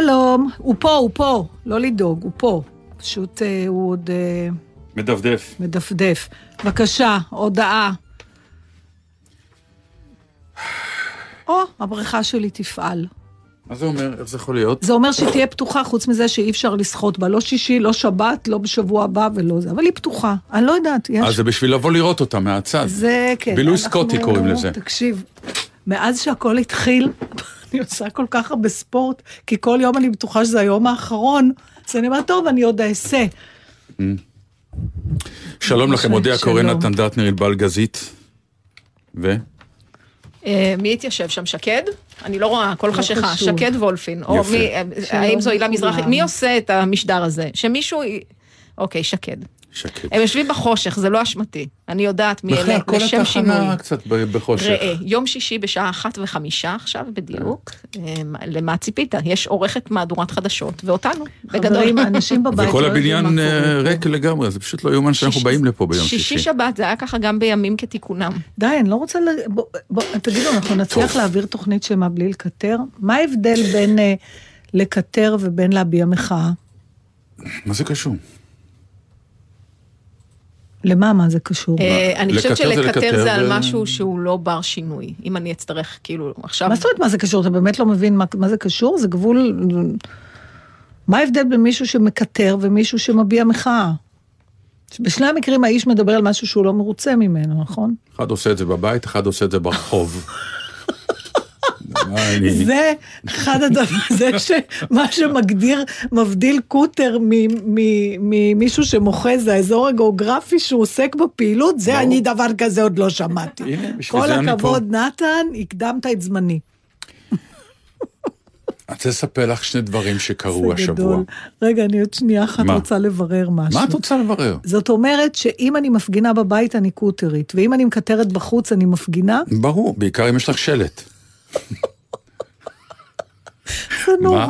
שלום. הוא פה, הוא פה. לא לדאוג, הוא פה. פשוט אה, הוא עוד אה, מדפדף. מדפדף. בבקשה, הודעה. או, הבריכה שלי תפעל. מה זה אומר? איך זה יכול להיות? זה אומר שהיא תהיה פתוחה, חוץ מזה שאי אפשר לשחות בה. לא שישי, לא שבת, לא בשבוע הבא ולא זה. אבל היא פתוחה. אני לא יודעת, יש... אז זה בשביל לבוא לראות אותה מהצד. זה כן. בילוי סקוטי קוראים לזה. תקשיב, מאז שהכל התחיל, אני עושה כל כך הרבה ספורט, כי כל יום אני בטוחה שזה היום האחרון, אז אני אומרת, טוב, אני עוד אעשה. שלום לכם, אודה הקורן, שלום. נתן דטנר, ענבל גזית. ו? אה, מי התיישב שם? שקד? אני לא רואה, הכל חשיכה. חשוב. שקד וולפין. או יפה. מי, אה, האם זו הילה מזרחי? לכולם. מי עושה את המשדר הזה? שמישהו... אוקיי, שקד. שקט. הם יושבים בחושך, זה לא אשמתי. אני יודעת מי בכלל, אלה, כל לשם שינוי. התחנה קצת בחושך. ראה, יום שישי בשעה אחת וחמישה עכשיו בדיוק. אה, למה ציפית? יש עורכת מהדורת חדשות, ואותנו, בגדול. חברים, אנשים בבית וכל לא יודעים הבניין מה אה. ריק לגמרי, זה פשוט לא יאומן שאנחנו באים לפה ביום שישי שישי. שבת, זה היה ככה גם בימים כתיקונם. די, אני לא רוצה... ל... בוא, תגידו, אנחנו נצליח. להעביר תוכנית שלמה בלי לקטר? מה ההבדל בין אה, לקטר ובין להביע מחאה? מה זה קשור? למה, מה זה קשור? אה, אני חושבת שלקטר לקטר זה על משהו שהוא לא בר שינוי. אם אני אצטרך, כאילו, עכשיו... מה זאת אומרת מה זה קשור? אתה באמת לא מבין מה, מה זה קשור? זה גבול... מה ההבדל בין מישהו שמקטר ומישהו שמביע מחאה? בשני המקרים האיש מדבר על משהו שהוא לא מרוצה ממנו, נכון? אחד עושה את זה בבית, אחד עושה את זה ברחוב. מה זה אחד הדברים, זה שמה שמגדיר, מבדיל קוטר ממישהו שמוחה, זה האזור הגיאוגרפי שהוא עוסק בפעילות, זה. אני דבר כזה עוד לא שמעתי. כל. הכבוד, נתן, הקדמת את זמני. אני רוצה לספר לך שני דברים שקרו השבוע. רגע, אני עוד שנייה אחת מה? רוצה לברר משהו. מה את רוצה לברר? זאת אומרת שאם אני מפגינה בבית אני קוטרית, ואם אני מקטרת בחוץ אני מפגינה, ברור, בעיקר אם יש לך שלט. זה נורא.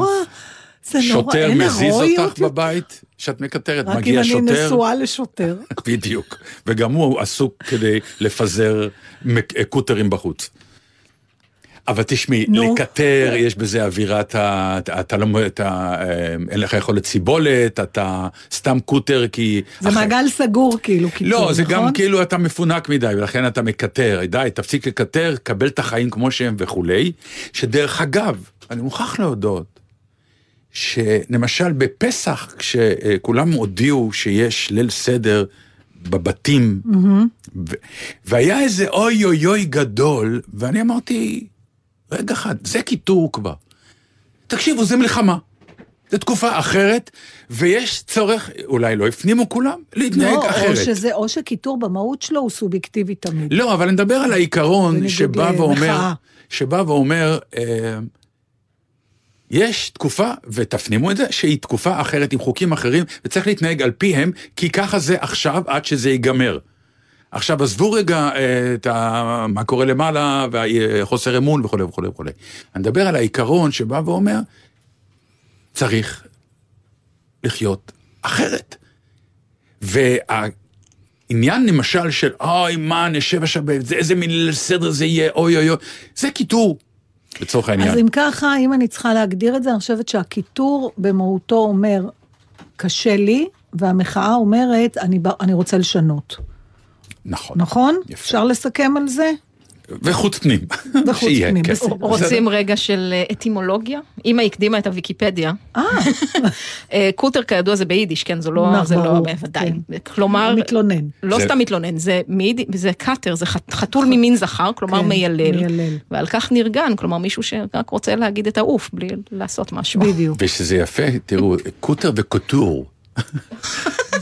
זה נורא, שוטר מזיז אותך. בבית, שאת מקטרת, רק אם מגיע אני שוטר, נשואה לשוטר. בדיוק, וגם הוא עסוק כדי לפזר מק- קוטרים בחוץ. אבל תשמעי. לקטר יש בזה אווירת ה... אתה- אתה לא... אתה, אה, אין לך יכולת סיבולת, אתה סתם קוטר כי... זה אחרי- מעגל סגור כאילו, קיצור, לא, זה נכון? גם כאילו אתה מפונק מדי, ולכן אתה מקטר. די, תפסיק לקטר, קבל את החיים כמו שהם וכולי. שדרך אגב, אני מוכרח להודות, שלמשל בפסח, כשכולם הודיעו שיש ליל סדר בבתים, ו- והיה איזה אוי אוי אוי גדול, ואני אמרתי, רגע אחד, זה קיטור כבר. תקשיבו, זה מלחמה. זו תקופה אחרת, ויש צורך, אולי לא הפנימו כולם, להתנהג לא, או, אחרת. שזה, או שקיטור במהות שלו הוא סובייקטיבי תמיד. לא, אבל אני מדבר על העיקרון שבא. ואומר, שבא ואומר, אה, יש תקופה, ותפנימו את זה, שהיא תקופה אחרת עם חוקים אחרים, וצריך להתנהג על פיהם, כי ככה זה עכשיו עד שזה ייגמר. עכשיו, עזבו רגע אה, את ה, מה קורה למעלה, והחוסר אמון וכולי וכולי וכולי. אני מדבר על העיקרון שבא ואומר, צריך לחיות אחרת. וה... עניין למשל של אוי מה נשב עכשיו, באיזה- איזה מין סדר זה יהיה, אוי אוי אוי, זה קיטור, לצורך העניין. אז אם ככה, אם אני צריכה להגדיר את זה, אני חושבת שהקיטור במהותו אומר, קשה לי, והמחאה אומרת, אני, אני רוצה לשנות. נכון. נכון? יפה. אפשר לסכם על זה? וחוץ פנים. וחוץ שיהיה, פנים, כן. בסדר. רוצים רגע של אה, אטימולוגיה? אמא הקדימה את הוויקיפדיה. אה, אה, קוטר כידוע זה ביידיש, כן, זה לא, נכון, זה לא, בוודאי. כן. כלומר, מתלונן. לא זה- סתם מתלונן, זה מיידי- זה קאטר, זה חת- חתול ממין זכר, כלומר כן, מיילל. מיילל. ועל כך נרגן, כלומר מישהו שרק רוצה להגיד את העוף בלי לעשות משהו. בדיוק. ושזה יפה, תראו, קוטר וקוטור.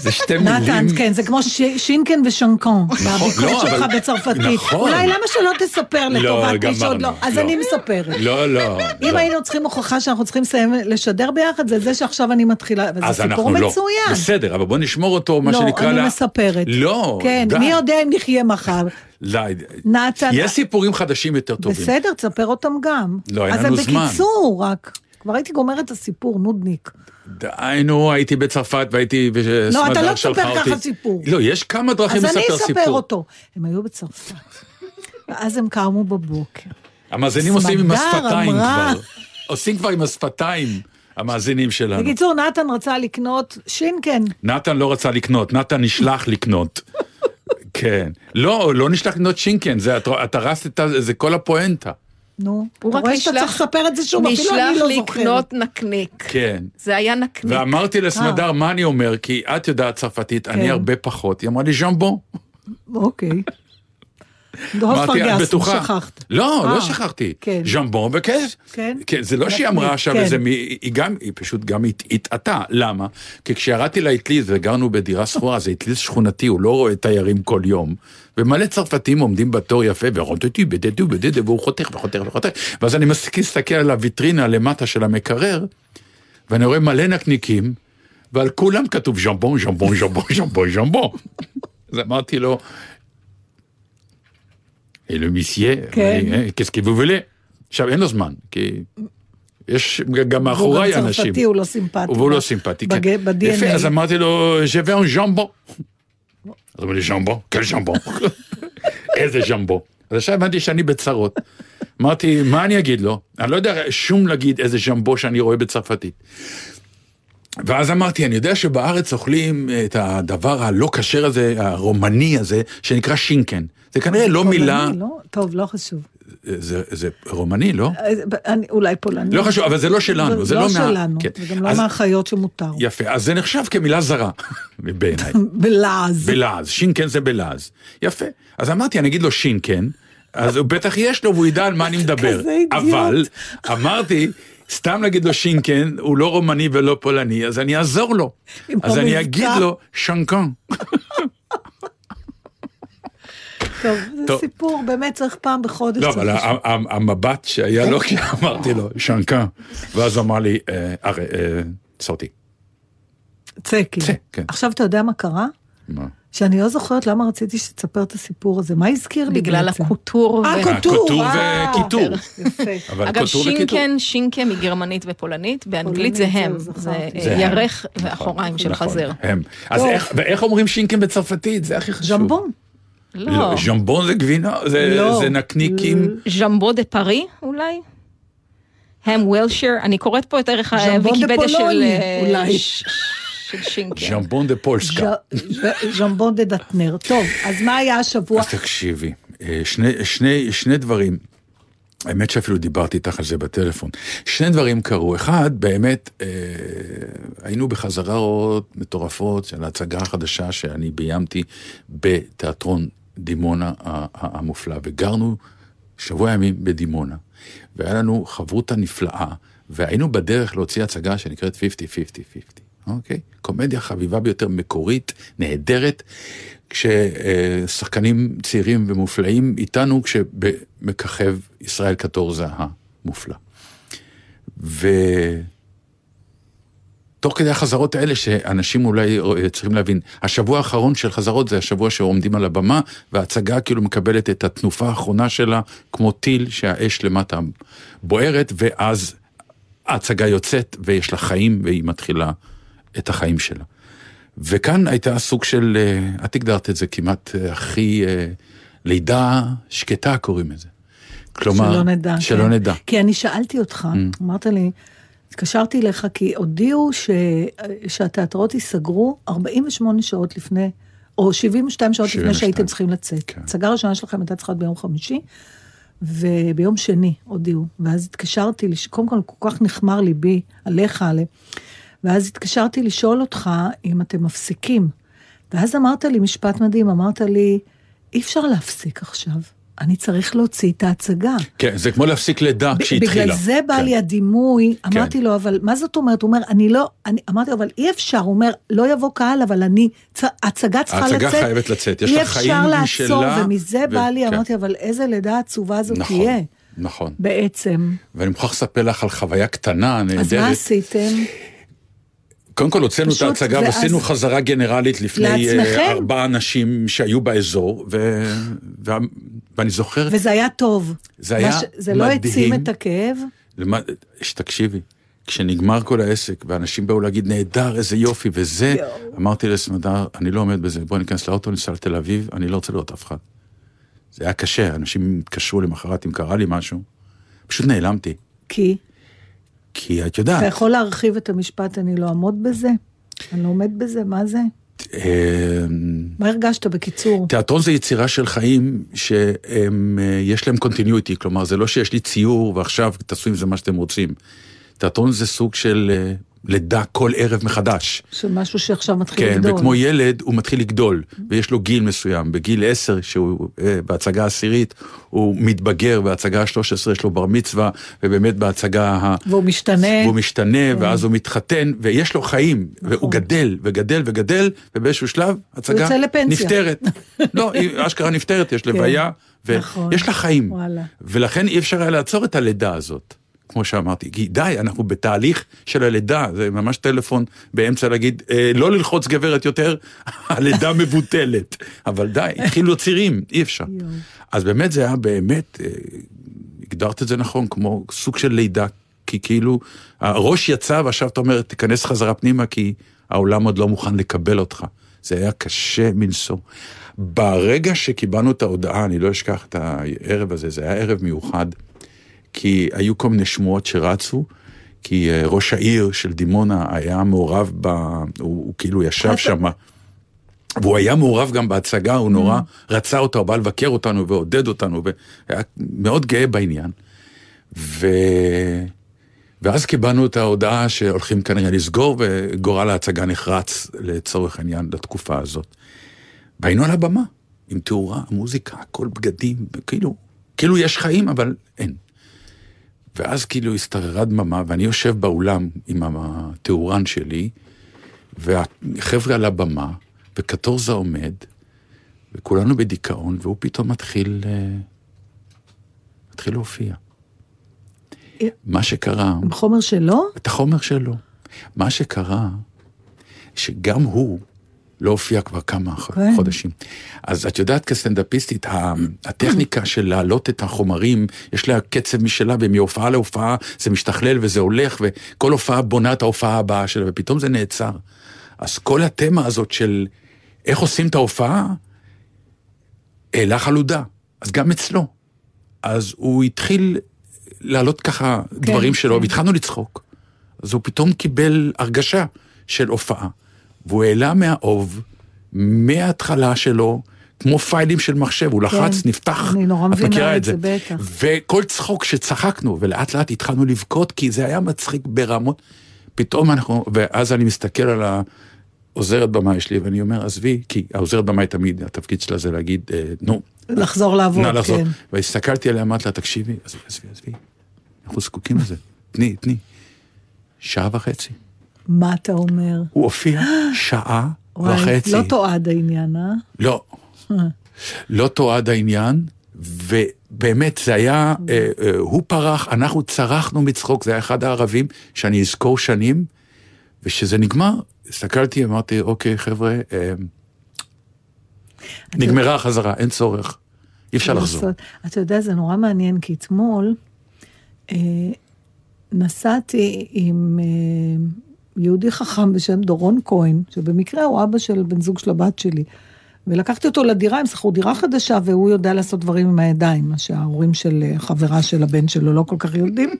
זה שתי מילים. נתן, כן, זה כמו שינקן ושנקן, בביקורת לא, שלך בצרפתית. נכון. אולי למה שלא תספר לא, לטובת מי שעוד. לא? אז לא. אני מספרת. לא, לא. אם לא. היינו צריכים הוכחה שאנחנו צריכים לסיים לשדר ביחד, זה זה שעכשיו אני מתחילה, וזה סיפור לא. מצוין. בסדר, אבל בוא נשמור אותו, מה לא, שנקרא אני לה- מספרת. לא, כן, די. מי יודע אם נחיה מחר. די. נתן, יש סיפורים חדשים יותר טובים. בסדר, תספר אותם גם. לא, אין לנו זמן. אז בקיצור רק. כבר הייתי גומרת את הסיפור, נודניק. די, נו, הייתי בצרפת והייתי... לא, אתה לא תספר ככה סיפור. לא, יש כמה דרכים אז לספר אני סיפור. אספר אותו. הם היו בצרפת. ואז הם קמו בבוקר. המאזינים עושים עם השפתיים כבר. עושים כבר עם השפתיים, המאזינים שלנו. בקיצור, נתן רצה לקנות שינקן. נתן לא רצה לקנות, נתן נשלח לקנות. כן. לא, לא נשלח לקנות שינקן, זה, את- הרסת את ה... זה כל הפואנטה. נו, אתה הוא רק רואה שאתה נשלח- צריך לספר את זה שוב, אפילו אני נשלח לא זוכרת. לקנות נקניק. כן. זה היה נקניק. ואמרתי לסמדר, מה אני אומר? כי את יודעת צרפתית, אני כן. הרבה פחות. היא אמרה לי, ז'מבו. אוקיי. דוב פרגס, בטוחה? שכחת. לא, אה, לא שכחתי. כן. ז'מבון וכס. כן? כן, זה לא שהיא נקניק, אמרה עכשיו כן. איזה, מ- היא גם, היא פשוט גם הת- הטעתה. למה? כי כשירדתי לאטליז וגרנו בדירה שכורה, זה אטליז שכונתי, הוא לא רואה תיירים כל יום. ומלא צרפתים עומדים בתור יפה, ורוטטי, בדדו, בדדו, והוא חותך וחותך וחותך. ואז אני מסתכל על הוויטרינה למטה של המקרר, ואני רואה מלא נקניקים, ועל כולם כתוב ז'מבון, ז'מבון, ז'מבון, ז'מבון, ז'מבון. אז אמרתי לו, אלו מיסייה, כן. qu'est-ce que vous voulez? עכשיו אין לו זמן, כי יש גם מאחוריי והוא גם אנשים. צרפתי, הוא לא סימפטי. והוא לא סימפטי, כן. ב-DNA. יפה, אז אמרתי לו, vais un jambon. אז הוא לי, ז'מבו? quel ז'מבו? איזה ז'מבו? אז עכשיו הבנתי שאני בצרות. אמרתי, מה אני אגיד לו? אני לא יודע שום להגיד איזה ז'מבו שאני רואה בצרפתית. ואז אמרתי, אני יודע שבארץ אוכלים את הדבר הלא כשר הזה, הרומני הזה, שנקרא שינקן. זה כנראה לא פולני, מילה, לא? טוב, לא חשוב. זה, זה רומני, לא? אה, אני- אולי פולני. לא חשוב, אבל זה לא שלנו, זה לא מה- שלנו, כן. זה גם לא אז- מהחיות שמותר. יפה, אז זה נחשב כמילה זרה, בעיניי. בלעז. בלעז, שינקן זה בלעז. יפה. אז אמרתי, אני אגיד לו שינקן, אז הוא בטח יש לו והוא ידע על מה אני מדבר. כזה אידיוט. אבל אמרתי, סתם להגיד לו שינקן, הוא לא רומני ולא פולני, אז אני אעזור לו. אז אני. אגיד לו שנקן. טוב, זה טוב. סיפור, באמת צריך פעם בחודש. לא, אבל המבט שהיה לו כשאמרתי לו שנקן, ואז אמר לי, "אה, הרי, אה, סוטי. צא, כאילו. כן. עכשיו אתה יודע מה קרה? מה? שאני לא זוכרת למה רציתי שתספר את הסיפור הזה. מה הזכיר לי בגלל בעצם? הקוטור. אה, ו- קוטור. אה, וקיטור. יפה. אבל אגב. שינקן, שינקה מגרמנית ופולנית, באנגלית זה הם, זה הם. ירך נכון, ואחוריים של נכון, חזר. הם. אז. איך, ואיך אומרים שינקן בצרפתית? זה הכי חשוב. ז'מבון. לא, לא, ז'מבון זה גבינה, זה, לא. זה נקניקים. ז'מבו דה פארי אולי? הם וולשיר, אני קוראת פה את ערך ז'מבון דה הוויקיפדיה של... פולוני, אה, אולי. של שינקן. ז'מבון דה פולסקה. ז'מבון דה דטנר. טוב, אז מה היה השבוע? אז תקשיבי, אה, שני, שני, שני דברים, האמת שאפילו דיברתי איתך על זה בטלפון. שני דברים קרו. אחד, באמת, אה, היינו בחזרות מטורפות של ההצגה החדשה שאני ביימתי בתיאטרון דימונה המופלא, וגרנו שבוע ימים בדימונה, והיה לנו חברותה נפלאה, והיינו בדרך להוציא הצגה שנקראת 50-50-50, אוקיי? קומדיה חביבה ביותר, מקורית, נהדרת, כששחקנים צעירים ומופלאים איתנו, כשמככב ישראל קטורזה המופלא. ותוך כדי החזרות האלה, שאנשים אולי צריכים להבין, השבוע האחרון של חזרות זה השבוע שעומדים על הבמה, וההצגה כאילו מקבלת את התנופה האחרונה שלה, כמו טיל שהאש למטה בוערת, ואז ההצגה יוצאת ויש לה חיים והיא מתחילה את החיים שלה. וכאן הייתה סוג של, אה, את הגדרת את זה כמעט אה, הכי אה, לידה שקטה קוראים לזה. כלומר, שלא נדע. שלא כן. נדע. כי אני שאלתי אותך, Mm. אמרת לי, התקשרתי אליך כי הודיעו ש... שהתיאטראות ייסגרו 48 שעות לפני, או 72 שעות לפני 72. שהייתם צריכים לצאת. כן. הצגה הראשונה שלכם הייתה צריכה להיות ביום חמישי, וביום שני הודיעו. ואז התקשרתי. קודם כל כל כך נחמר ליבי עליך, עלי. ואז התקשרתי לשאול אותך אם אתם מפסיקים. ואז אמרת לי משפט מדהים, אמרת לי, אי אפשר להפסיק עכשיו, אני צריך להוציא את ההצגה. כן, זה כמו להפסיק לידה כשהתחילה. בגלל זה בא כן. לי הדימוי, אמרתי לו, אבל מה זאת אומרת? הוא אומר, אני לא, אני, אמרתי לו, אבל אי אפשר, הוא אומר, לא יבוא קהל, אבל אני, צ- הצגה צריכה לצאת. ההצגה חייבת לצאת, יש אי לה אפשר חיים לעצור, משלה, ומזה ו- בא לי, כן. אמרתי, אבל איזה לידה עצובה זאת נכון, תהיה, נכון. בעצם. ואני מוכרח לספר לך על חוויה קטנה, אז מה נהדרת. עשיתם? קודם כל הוצאנו את ההצגה ואז- ועשינו חזרה גנרלית לפני אה, לעצמכם? ארבעה אנשים שהיו באזור, ו... ו... ואני זוכר, וזה היה טוב. זה היה מה ש- זה לא מדהים. העצים את הכאב? למה... שתקשיבי, כשנגמר כל העסק, ואנשים באו להגיד, נהדר, איזה יופי, וזה, יואו. אמרתי לסמדר, אני לא עומד בזה, בוא ניכנס לאוטו, ניסע לתל אביב, אני לא רוצה לראות אף אחד. זה היה קשה, אנשים התקשרו למחרת אם קרה לי משהו, פשוט נעלמתי. כי? כי את יודעת, אתה יכול להרחיב את המשפט, אני לא אעמוד בזה? אני לא עומד בזה? מה זה? אה, מה הרגשת בקיצור? תיאטרון זה יצירה של חיים שיש להם קונטיניויטי, כלומר זה לא שיש לי ציור ועכשיו תעשו עם זה מה שאתם רוצים. תיאטרון זה סוג של אה, לידה כל ערב מחדש. של משהו שעכשיו מתחיל כן, לגדול. וכמו ילד הוא מתחיל לגדול, ויש לו גיל מסוים. בגיל 10, שהוא אה, בהצגה העשירית, הוא מתבגר, בהצגה ה-13 יש לו בר מצווה, ובאמת בהצגה ה... והוא משתנה. והוא משתנה, ואז הוא מתחתן, ויש לו חיים, והוא גדל, וגדל, וגדל, ובאיזשהו שלב, הצגה. נפטרת. לא, היא אשכרה נפטרת, יש לוויה, נכון. ויש לה חיים. וואלה. ולכן אי אפשר היה לעצור את הלידה הזאת, כמו שאמרתי. כי די, אנחנו בתהליך של הלידה, זה ממש טלפון באמצע להגיד, אה, לא ללחוץ גברת יותר, הלידה מבוטלת. אבל די, התחילו צירים, אי אפשר. אז באמת זה היה באמת, אה, הגדרת את זה נכון, כמו סוג של לידה, כי כאילו, הראש יצא ועכשיו אתה אומר, תיכנס חזרה פנימה, כי העולם עוד לא מוכן לקבל אותך. זה היה קשה מנשוא. ברגע שקיבלנו את ההודעה, אני לא אשכח את הערב הזה, זה היה ערב מיוחד, כי היו כל מיני שמועות שרצו, כי אה, ראש העיר של דימונה היה מעורב ב... הוא, הוא כאילו ישב שם. והוא היה מעורב גם בהצגה, הוא נורא רצה אותה, הוא בא לבקר אותנו ועודד אותנו, והיה מאוד גאה בעניין. ו... ואז קיבלנו את ההודעה שהולכים כנראה לסגור, וגורל ההצגה נחרץ לצורך העניין לתקופה הזאת. והיינו על הבמה, עם תאורה, מוזיקה, הכל בגדים, כאילו, כאילו יש חיים, אבל אין. ואז כאילו השתררה דממה, ואני יושב באולם עם התאורן שלי, והחבר'ה על הבמה, וקטורזה עומד, וכולנו בדיכאון, והוא פתאום מתחיל, אה, מתחיל להופיע. מה שקרה, עם חומר שלו? את החומר שלו. מה שקרה, שגם הוא לא הופיע כבר כמה כן. חודשים. אז את יודעת כסטנדאפיסטית, הטכניקה של להעלות את החומרים, יש לה קצב משלה, ומהופעה להופעה זה משתכלל וזה הולך, וכל הופעה בונה את ההופעה הבאה שלה, ופתאום זה נעצר. אז כל התמה הזאת של איך עושים את ההופעה, העלה חלודה. אז גם אצלו. אז הוא התחיל להעלות ככה כן, דברים שלו, כן. והתחלנו לצחוק. אז הוא פתאום קיבל הרגשה של הופעה, והוא העלה מהאוב, מההתחלה שלו, כמו פיילים של מחשב, הוא לחץ, כן, נפתח, אני נורא את מכירה את זה, בטח. וכל צחוק שצחקנו, ולאט לאט התחלנו לבכות, כי זה היה מצחיק ברמות. פתאום אנחנו, ואז אני מסתכל על העוזרת במאי שלי, ואני אומר, עזבי, כי העוזרת במאי תמיד, התפקיד שלה זה להגיד, אה, נו, לחזור לעבוד, נא לחזור. כן. והסתכלתי עליה, אמרתי לה, תקשיבי, עזבי, עזבי, עזבי, אנחנו זקוקים לזה, תני, תני. שעה וחצי. מה אתה אומר? הוא הופיע שעה וחצי. לא תועד העניין, אה? לא. לא תועד העניין, ובאמת זה היה, אה, אה, הוא פרח, אנחנו צרחנו מצחוק, זה היה אחד הערבים שאני אזכור שנים, וכשזה נגמר, הסתכלתי, אמרתי, אוקיי, חבר'ה, אה, נגמרה החזרה, אין צורך, אי אפשר לחזור. אתה יודע, זה נורא מעניין, כי אתמול אה, נסעתי עם, אה, יהודי חכם בשם דורון כהן, שבמקרה הוא אבא של בן זוג של הבת שלי. ולקחתי אותו לדירה, הם שכרו דירה חדשה, והוא יודע לעשות דברים עם הידיים, מה שההורים של אה, חברה של הבן שלו לא כל כך יודעים.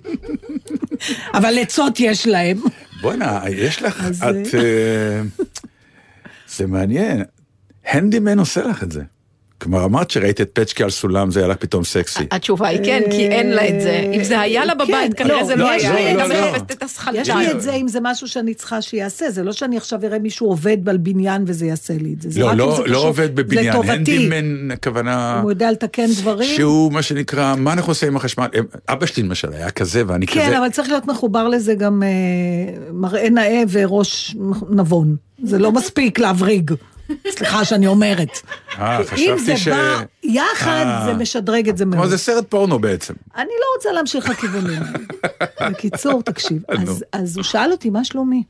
אבל עצות יש להם. בואנה, יש לך, את... אה, זה מעניין. הנדימן עושה לך את זה. כלומר, אמרת שראית את פצ'קה על סולם, זה היה לך פתאום סקסי. התשובה היא כן, כי אין לה את זה. אם זה היה לה בבית, כן, כנראה לא, זה לא יש היה. הסחלטן. יש לי את זה אם זה משהו שאני צריכה שיעשה, זה לא שאני עכשיו אראה מישהו עובד על בניין וזה יעשה לי את זה. לא, לא, לא עובד בבניין. הנדימן, הכוונה... הוא יודע לתקן דברים. שהוא מה שנקרא, מה אנחנו עושים עם החשמל? אבא שלי למשל היה כזה ואני כן, כזה. אבל צריך להיות מחובר לזה גם אה, מראה נאה וראש נבון. זה לא מספיק להבריג. סליחה שאני אומרת. אה, אם חשבתי זה ש... בא יחד, אה. זה משדרג את זה מאוד. כמו זה סרט פורנו בעצם. אני לא רוצה להמשיך לכיוונים. בקיצור, תקשיב, נו. אז, אז הוא שאל אותי, מה שלומי?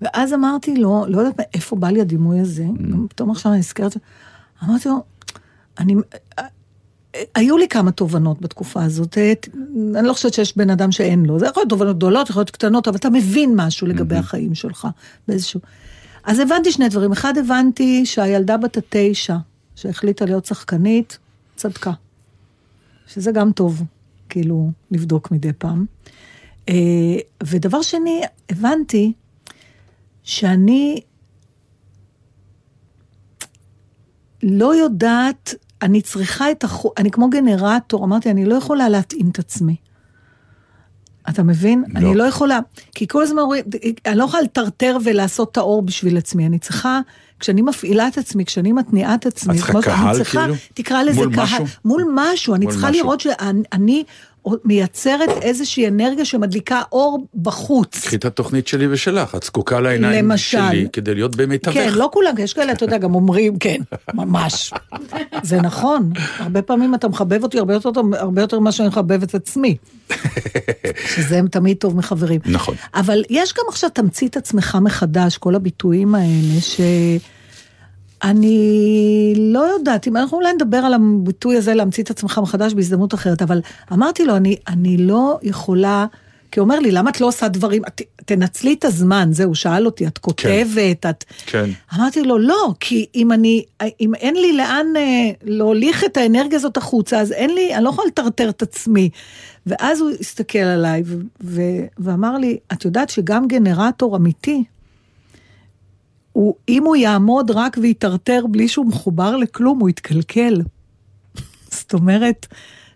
ואז אמרתי לו, לא יודעת מאיפה בא לי הדימוי הזה, גם פתאום עכשיו אני נזכרת, אמרתי לו, אני... היו לי כמה תובנות בתקופה הזאת, אה, אני לא חושבת שיש בן אדם שאין לו, זה יכול להיות תובנות גדולות, יכול להיות קטנות, אבל אתה מבין משהו לגבי החיים שלך, באיזשהו... אז הבנתי שני דברים, אחד הבנתי שהילדה בת התשע, שהחליטה להיות שחקנית, צדקה. שזה גם טוב, כאילו, לבדוק מדי פעם. אה, ודבר שני, הבנתי שאני לא יודעת, אני צריכה את החו... אני כמו גנרטור, אמרתי, אני לא יכולה להתאים את עצמי. אתה מבין? לא. אני לא יכולה, כי כל הזמן אומרים, אני לא יכולה לטרטר ולעשות את האור בשביל עצמי, אני צריכה, כשאני מפעילה את עצמי, כשאני מתניעה את עצמי, את צריכה קהל, כאילו? תקרא לזה מול קהל, משהו? מול משהו, אני מול צריכה משהו. לראות שאני אני מייצרת איזושהי אנרגיה שמדליקה אור בחוץ. קחי את התוכנית שלי ושלך, את זקוקה לעיניים למשל. שלי כדי להיות במיטבך. כן, לא כולם, יש כאלה, אתה יודע, גם אומרים, כן, ממש. זה נכון, הרבה פעמים אתה מחבב אותי הרבה יותר, הרבה יותר ממה שאני מחבב את עצמי. שזה תמיד טוב מחברים. נכון. אבל יש גם עכשיו תמצית עצמך מחדש, כל הביטויים האלה, ש... אני לא יודעת, אם אנחנו אולי נדבר על הביטוי הזה, להמציא את עצמך מחדש בהזדמנות אחרת, אבל אמרתי לו, אני, אני לא יכולה, כי הוא אומר לי, למה את לא עושה דברים, את, תנצלי את הזמן, זהו, שאל אותי, את כותבת, את... כן. אמרתי לו, לא, כי אם אני, אם אין לי לאן אה, להוליך את האנרגיה הזאת החוצה, אז אין לי, אני לא יכולה לטרטר את עצמי. ואז הוא הסתכל עליי ו- ו- ואמר לי, את יודעת שגם גנרטור אמיתי, הוא, אם הוא יעמוד רק ויטרטר בלי שהוא מחובר לכלום, הוא יתקלקל. זאת אומרת,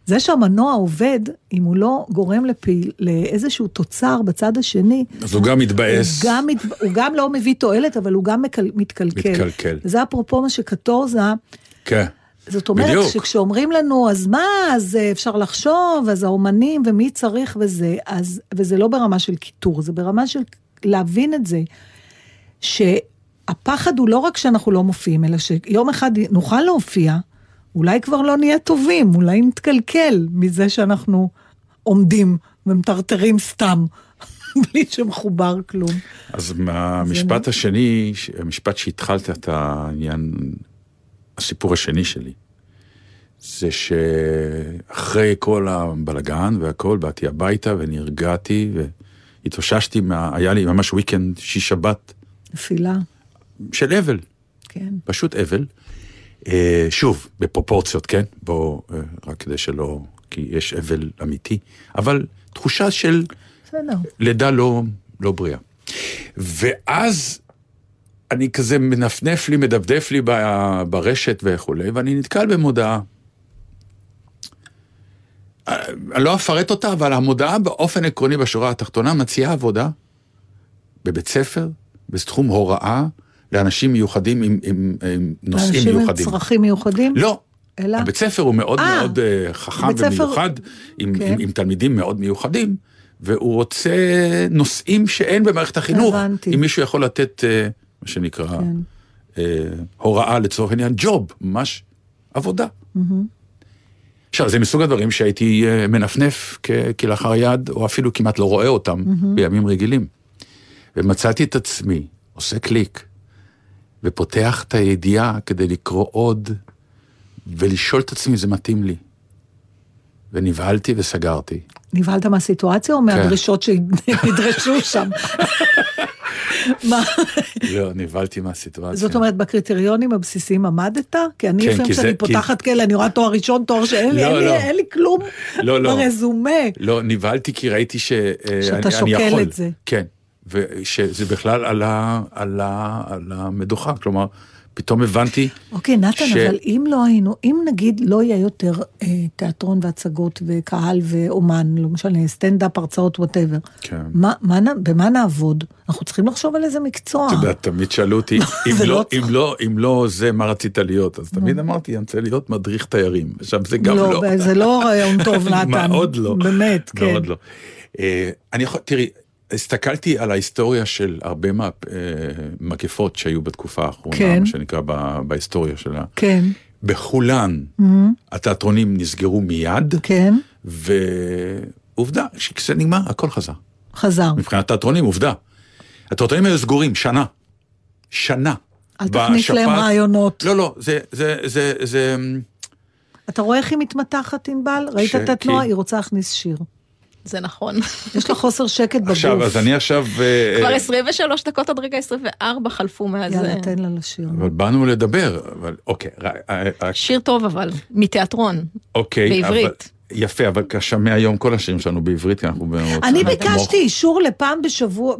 זה שהמנוע עובד, אם הוא לא גורם לפעיל, לאיזשהו תוצר בצד השני, אז הוא גם מתבאס. הוא גם, מת- הוא גם לא מביא תועלת, אבל הוא גם מקל, מתקלקל. מתקלקל. וזה אפרופו מה שקטורזה, כן. זאת אומרת בדיוק. שכשאומרים לנו, אז מה, אז אה, אפשר לחשוב, אז האומנים ומי צריך וזה, אז, וזה לא ברמה של קיטור, זה ברמה של להבין את זה, שהפחד הוא לא רק שאנחנו לא מופיעים, אלא שיום אחד נוכל להופיע, אולי כבר לא נהיה טובים, אולי נתקלקל מזה שאנחנו עומדים ומטרטרים סתם, בלי שמחובר כלום. אז מהמשפט השני, ש- המשפט שהתחלת את העניין, הסיפור השני שלי, זה שאחרי כל הבלגן והכל, באתי הביתה ונרגעתי והתאוששתי, מה... היה לי ממש weekend שיש שבת נפילה, של אבל, כן. פשוט אבל. אה, שוב, בפרופורציות, כן? בואו, אה, רק כדי שלא, כי יש אבל אמיתי, אבל תחושה של בסדר. לידה לא, לא בריאה. ואז אני כזה מנפנף לי, מדפדף לי ברשת וכולי, ואני נתקל במודעה. אה, אני לא אפרט אותה, אבל המודעה באופן עקרוני בשורה התחתונה מציעה עבודה בבית ספר, בתחום הוראה, לאנשים מיוחדים עם, עם, עם נושאים אנשים עם מיוחדים. צרכים מיוחדים? לא. אלא? הבית ספר הוא מאוד אה, מאוד אה, חכם בית ספר- ומיוחד, עם, כן. עם, עם תלמידים מאוד מיוחדים, והוא רוצה נושאים שאין במערכת החינוך. הבנתי. אם מישהו יכול לתת, אה, מה שנקרא, כן. אה, הוראה לצורך העניין, ג'וב, ממש עבודה. עכשיו, זה מסוג הדברים שהייתי מנפנף כלאחר יד, או אפילו כמעט לא רואה אותם בימים רגילים. ומצאתי את עצמי עושה קליק, ופותח את הידיעה כדי לקרוא עוד, ולשאול את עצמי אם זה מתאים לי. ונבהלתי וסגרתי. נבהלת מהסיטואציה או מהדרישות שנדרשו שם? מה? לא, נבהלתי מהסיטואציה. זאת אומרת, בקריטריונים הבסיסיים עמדת? כי אני כן, לפעמים כשאני פותחת כאלה, אני רואה תואר ראשון, תואר שאין לי, לא, לא. אין לי כלום לא. ברזומה. לא, נבהלתי כי ראיתי ש... אה, שאתה אני- אני שוקל יכול. את זה. כן, ושזה בכלל על, ה, על, ה, על המדוכה, כלומר, פתאום הבנתי, אוקיי, נתן, ש- אבל אם לא היינו, אם נגיד לא יהיה יותר אה, תיאטרון והצגות וקהל ואומן, לא משנה, סטנדאפ, הרצאות, whatever, כן. מה, מה, במה נעבוד? אנחנו צריכים לחשוב על איזה מקצוע. אתה יודע, תמיד שאלו אותי, אם זה לא, לא אם, לא, אם לא זה, מה רצית להיות? אז תמיד אמרתי, אני רוצה להיות מדריך תיירים. עכשיו, זה גם לא. לא, זה לא רעיון טוב, נתן. מאוד לא. באמת, כן. מאוד לא. אה, אני יכול, תראי, הסתכלתי על ההיסטוריה של הרבה מהמגפות שהיו בתקופה האחרונה, כן. מה שנקרא ב- בהיסטוריה שלה. כן, בכולן התיאטרונים נסגרו מיד, כן, ועובדה, שכשזה נגמר, הכל חזר. חזר. מבחינת תיאטרונים, עובדה. התיאטרונים היו סגורים, שנה. שנה. אל תכניס להם רעיונות. לא, לא, זה, זה, זה, זה, אתה רואה איך היא מתמתחת, ענבל? ראית את התנועה? היא רוצה להכניס שיר. זה נכון. יש לה חוסר שקט בגוף. עכשיו, אז אני עכשיו... אה, כבר אה, 23 דקות עד רגע 24 חלפו מאז. יאללה, אה, תן לה לשיר. אבל באנו לדבר, אבל אוקיי, שיר טוב אבל, מתיאטרון. אוקיי. בעברית. יפה, אבל כאשר מהיום כל השירים שלנו בעברית, כי אנחנו... רוצים אני. ביקשתי אישור לפעם בשבוע,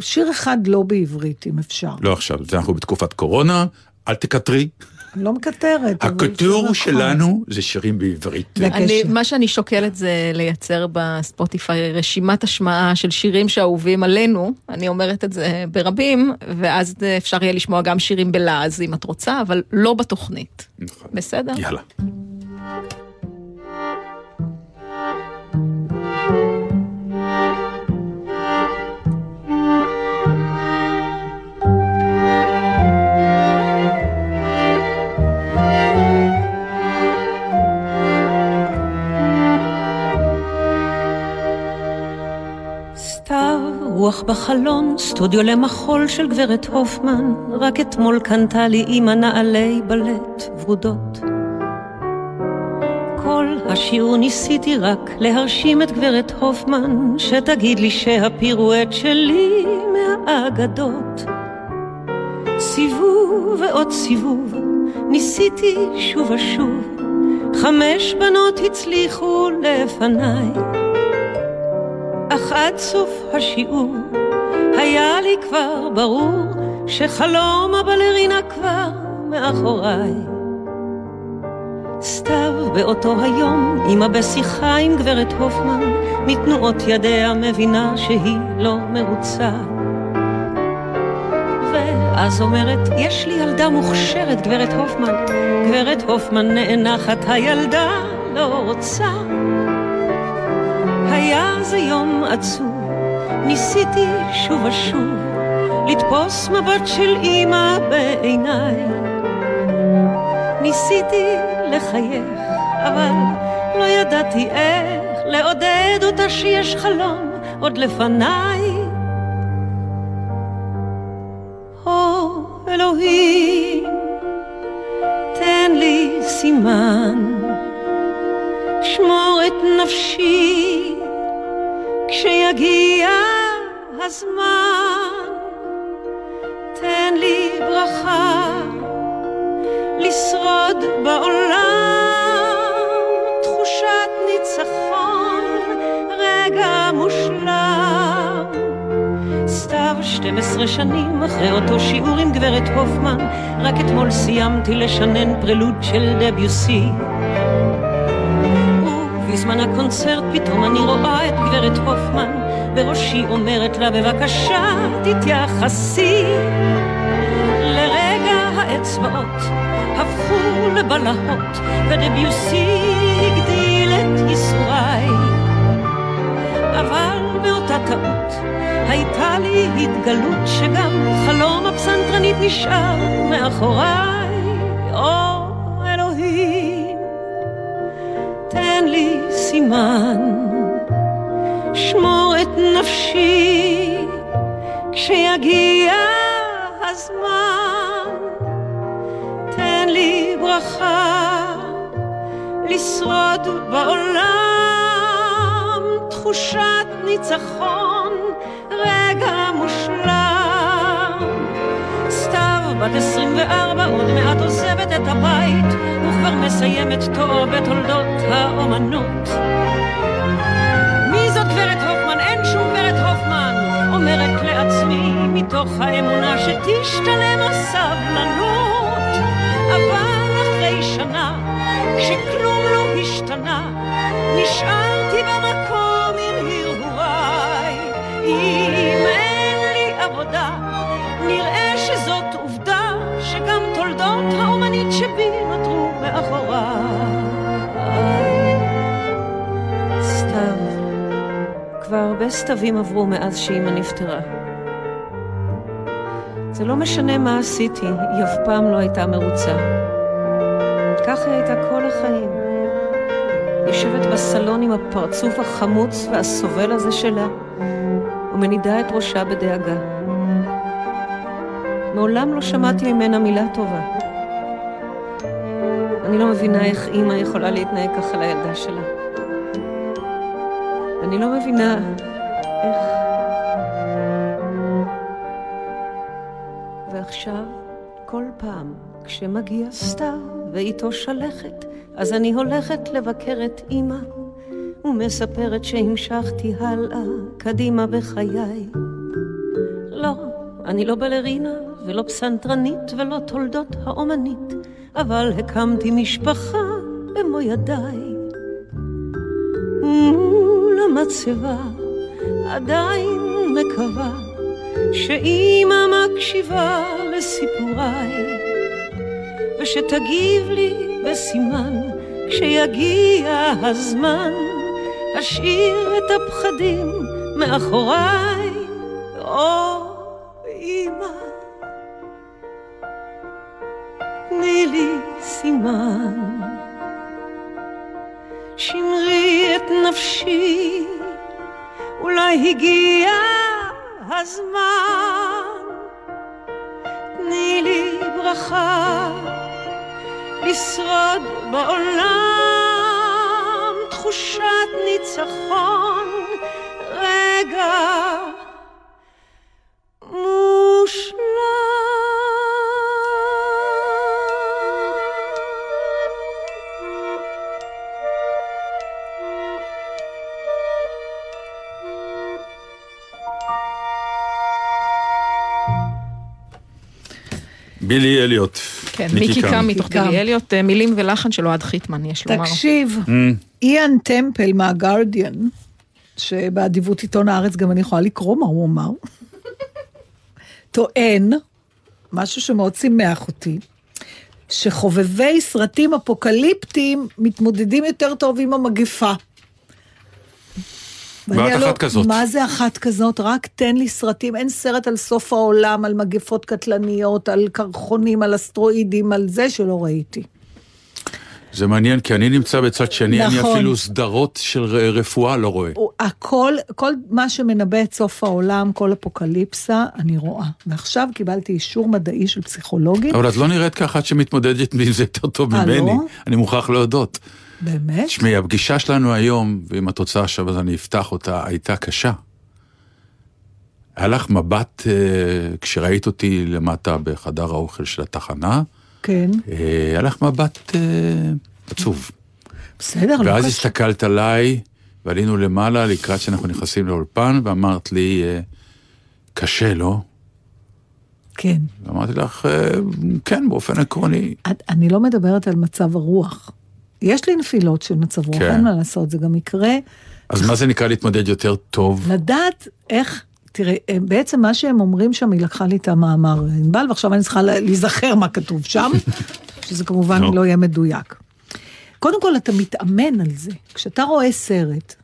שיר אחד לא בעברית, אם אפשר. לא עכשיו, אנחנו בתקופת קורונה, אל תקטרי. אני לא מקטרת. הקטור נכון. שלנו זה שירים בעברית. אני, מה שאני שוקלת זה לייצר בספוטיפיי רשימת השמעה של שירים שאהובים עלינו, אני אומרת את זה ברבים, ואז אפשר יהיה לשמוע גם שירים בלעז אם את רוצה, אבל לא בתוכנית. נכון. בסדר? יאללה. סתיו, רוח בחלון, סטודיו למחול של גברת הופמן, רק אתמול קנתה לי אמא נעלי בלט ורודות. כל השיעור ניסיתי רק להרשים את גברת הופמן, שתגיד לי שהפירואט שלי מהאגדות. סיבוב ועוד סיבוב, ניסיתי שוב ושוב, חמש בנות הצליחו לפניי. אך עד סוף השיעור היה לי כבר ברור שחלום הבלרינה כבר מאחוריי. סתיו באותו היום, אמא בשיחה עם גברת הופמן, מתנועות ידיה מבינה שהיא לא מרוצה. ואז אומרת, יש לי ילדה מוכשרת, גברת הופמן. גברת הופמן נאנחת, הילדה לא רוצה. היה זה יום עצוב, ניסיתי שוב ושוב לתפוס מבט של אמא בעיניי. ניסיתי לחייך, אבל לא ידעתי איך לעודד אותה שיש חלום עוד לפניי. או אלוהים, תן לי סימן. שמור את נפשי כשיגיע הזמן. תן לי ברכה לשרוד בעולם, תחושת ניצחון, רגע מושלם. סתיו 12 שנים אחרי אותו שיעור עם גברת הופמן, רק אתמול סיימתי לשנן פרלוד של דביוסי. ובזמן הקונצרט פתאום אני רואה את גברת הופמן, בראשי אומרת לה בבקשה תתייחסי. לרגע האצבעות הפכו לבלהות, ודביוסי הגדיל את ייסוריי. אבל באותה טעות הייתה לי התגלות שגם חלום הפסנתרנית נשאר מאחוריי. סימן, שמור את נפשי כשיגיע הזמן. תן לי ברכה לשרוד בעולם. תחושת ניצחון, רגע מושלם. סתיו, בת 24, עוד מעט עוזבת את הבית, וכבר מסיימת תואר בתולדות האומנות. מי זאת גברת הופמן? אין שום גברת הופמן, אומרת לעצמי, מתוך האמונה שתשתלם הסבלנות. אבל אחרי שנה, כשכלום לא השתנה, נשארתי במקום עם הרהוריי. אם אין לי עבודה, נראה שזאת עובדה, שגם תולדות האומנית שבי כבר הרבה סתיו עברו מאז שאימא נפטרה. זה לא משנה מה עשיתי, היא אף פעם לא הייתה מרוצה. ככה היא הייתה כל החיים. יושבת בסלון עם הפרצוף החמוץ והסובל הזה שלה, ומנידה את ראשה בדאגה. מעולם לא שמעתי ממנה מילה טובה. אני לא מבינה איך אימא יכולה להתנהג ככה לילדה שלה. אני לא מבינה איך... ועכשיו, כל פעם כשמגיע סתיו ואיתו שלכת, אז אני הולכת לבקר את אמא, ומספרת שהמשכתי הלאה, קדימה בחיי. לא, אני לא בלרינה, ולא פסנתרנית, ולא תולדות האומנית, אבל הקמתי משפחה במו ידיי. מול המצבה עדיין מקווה שאימא מקשיבה לסיפוריי ושתגיב לי בסימן כשיגיע הזמן. אשאיר את הפחדים מאחוריי או אימא תני לי סימן שמרי את נפשי, אולי הגיע הזמן. תני לי ברכה לשרוד בעולם, תחושת ניצחון, רגע מושלם. בילי אליוט. כן, מיקי קם מתוך. בילי אליוט, אה, מילים ולחן של אוהד חיטמן, יש לומר. תקשיב, ממ. איאן טמפל מהגרדיאן, שבאדיבות עיתון הארץ גם אני יכולה לקרוא מה הוא אמר, טוען, משהו שמאוד שימח אותי, שחובבי סרטים אפוקליפטיים מתמודדים יותר טוב עם המגפה. ואת אחת כזאת. מה זה אחת כזאת? רק תן לי סרטים, אין סרט על סוף העולם, על מגפות קטלניות, על קרחונים, על אסטרואידים, על זה שלא ראיתי. זה מעניין, כי אני נמצא בצד שני, אני נכון. אפילו סדרות של רפואה לא רואה. הכל, כל מה שמנבא את סוף העולם, כל אפוקליפסה, אני רואה. ועכשיו קיבלתי אישור מדעי של פסיכולוגים, אבל את לא נראית כאחת שמתמודדת עם זה יותר טוב אה, ממני, לא? אני מוכרח להודות. באמת? תשמעי, הפגישה שלנו היום, ואם את רוצה עכשיו אז אני אפתח אותה, הייתה קשה. היה לך מבט, אה, כשראית אותי למטה בחדר האוכל של התחנה, כן. אה, היה לך מבט אה, עצוב. בסדר, לא ואז קשור. הסתכלת עליי, ועלינו למעלה לקראת שאנחנו נכנסים לאולפן, ואמרת לי, אה, קשה, לא? כן. ואמרתי לך, אה, כן, באופן עקרוני. אני לא מדברת על מצב הרוח. יש לי נפילות של מצב רוח, כן. אין מה לעשות, זה גם יקרה. אז מה זה נקרא להתמודד יותר טוב? לדעת איך, תראה, אה, בעצם מה שהם אומרים שם, היא לקחה לי את המאמר ענבל, ועכשיו אני צריכה לה- להיזכר מה כתוב שם, שזה כמובן נו. לא יהיה מדויק. קודם כל, אתה מתאמן על זה. כשאתה רואה סרט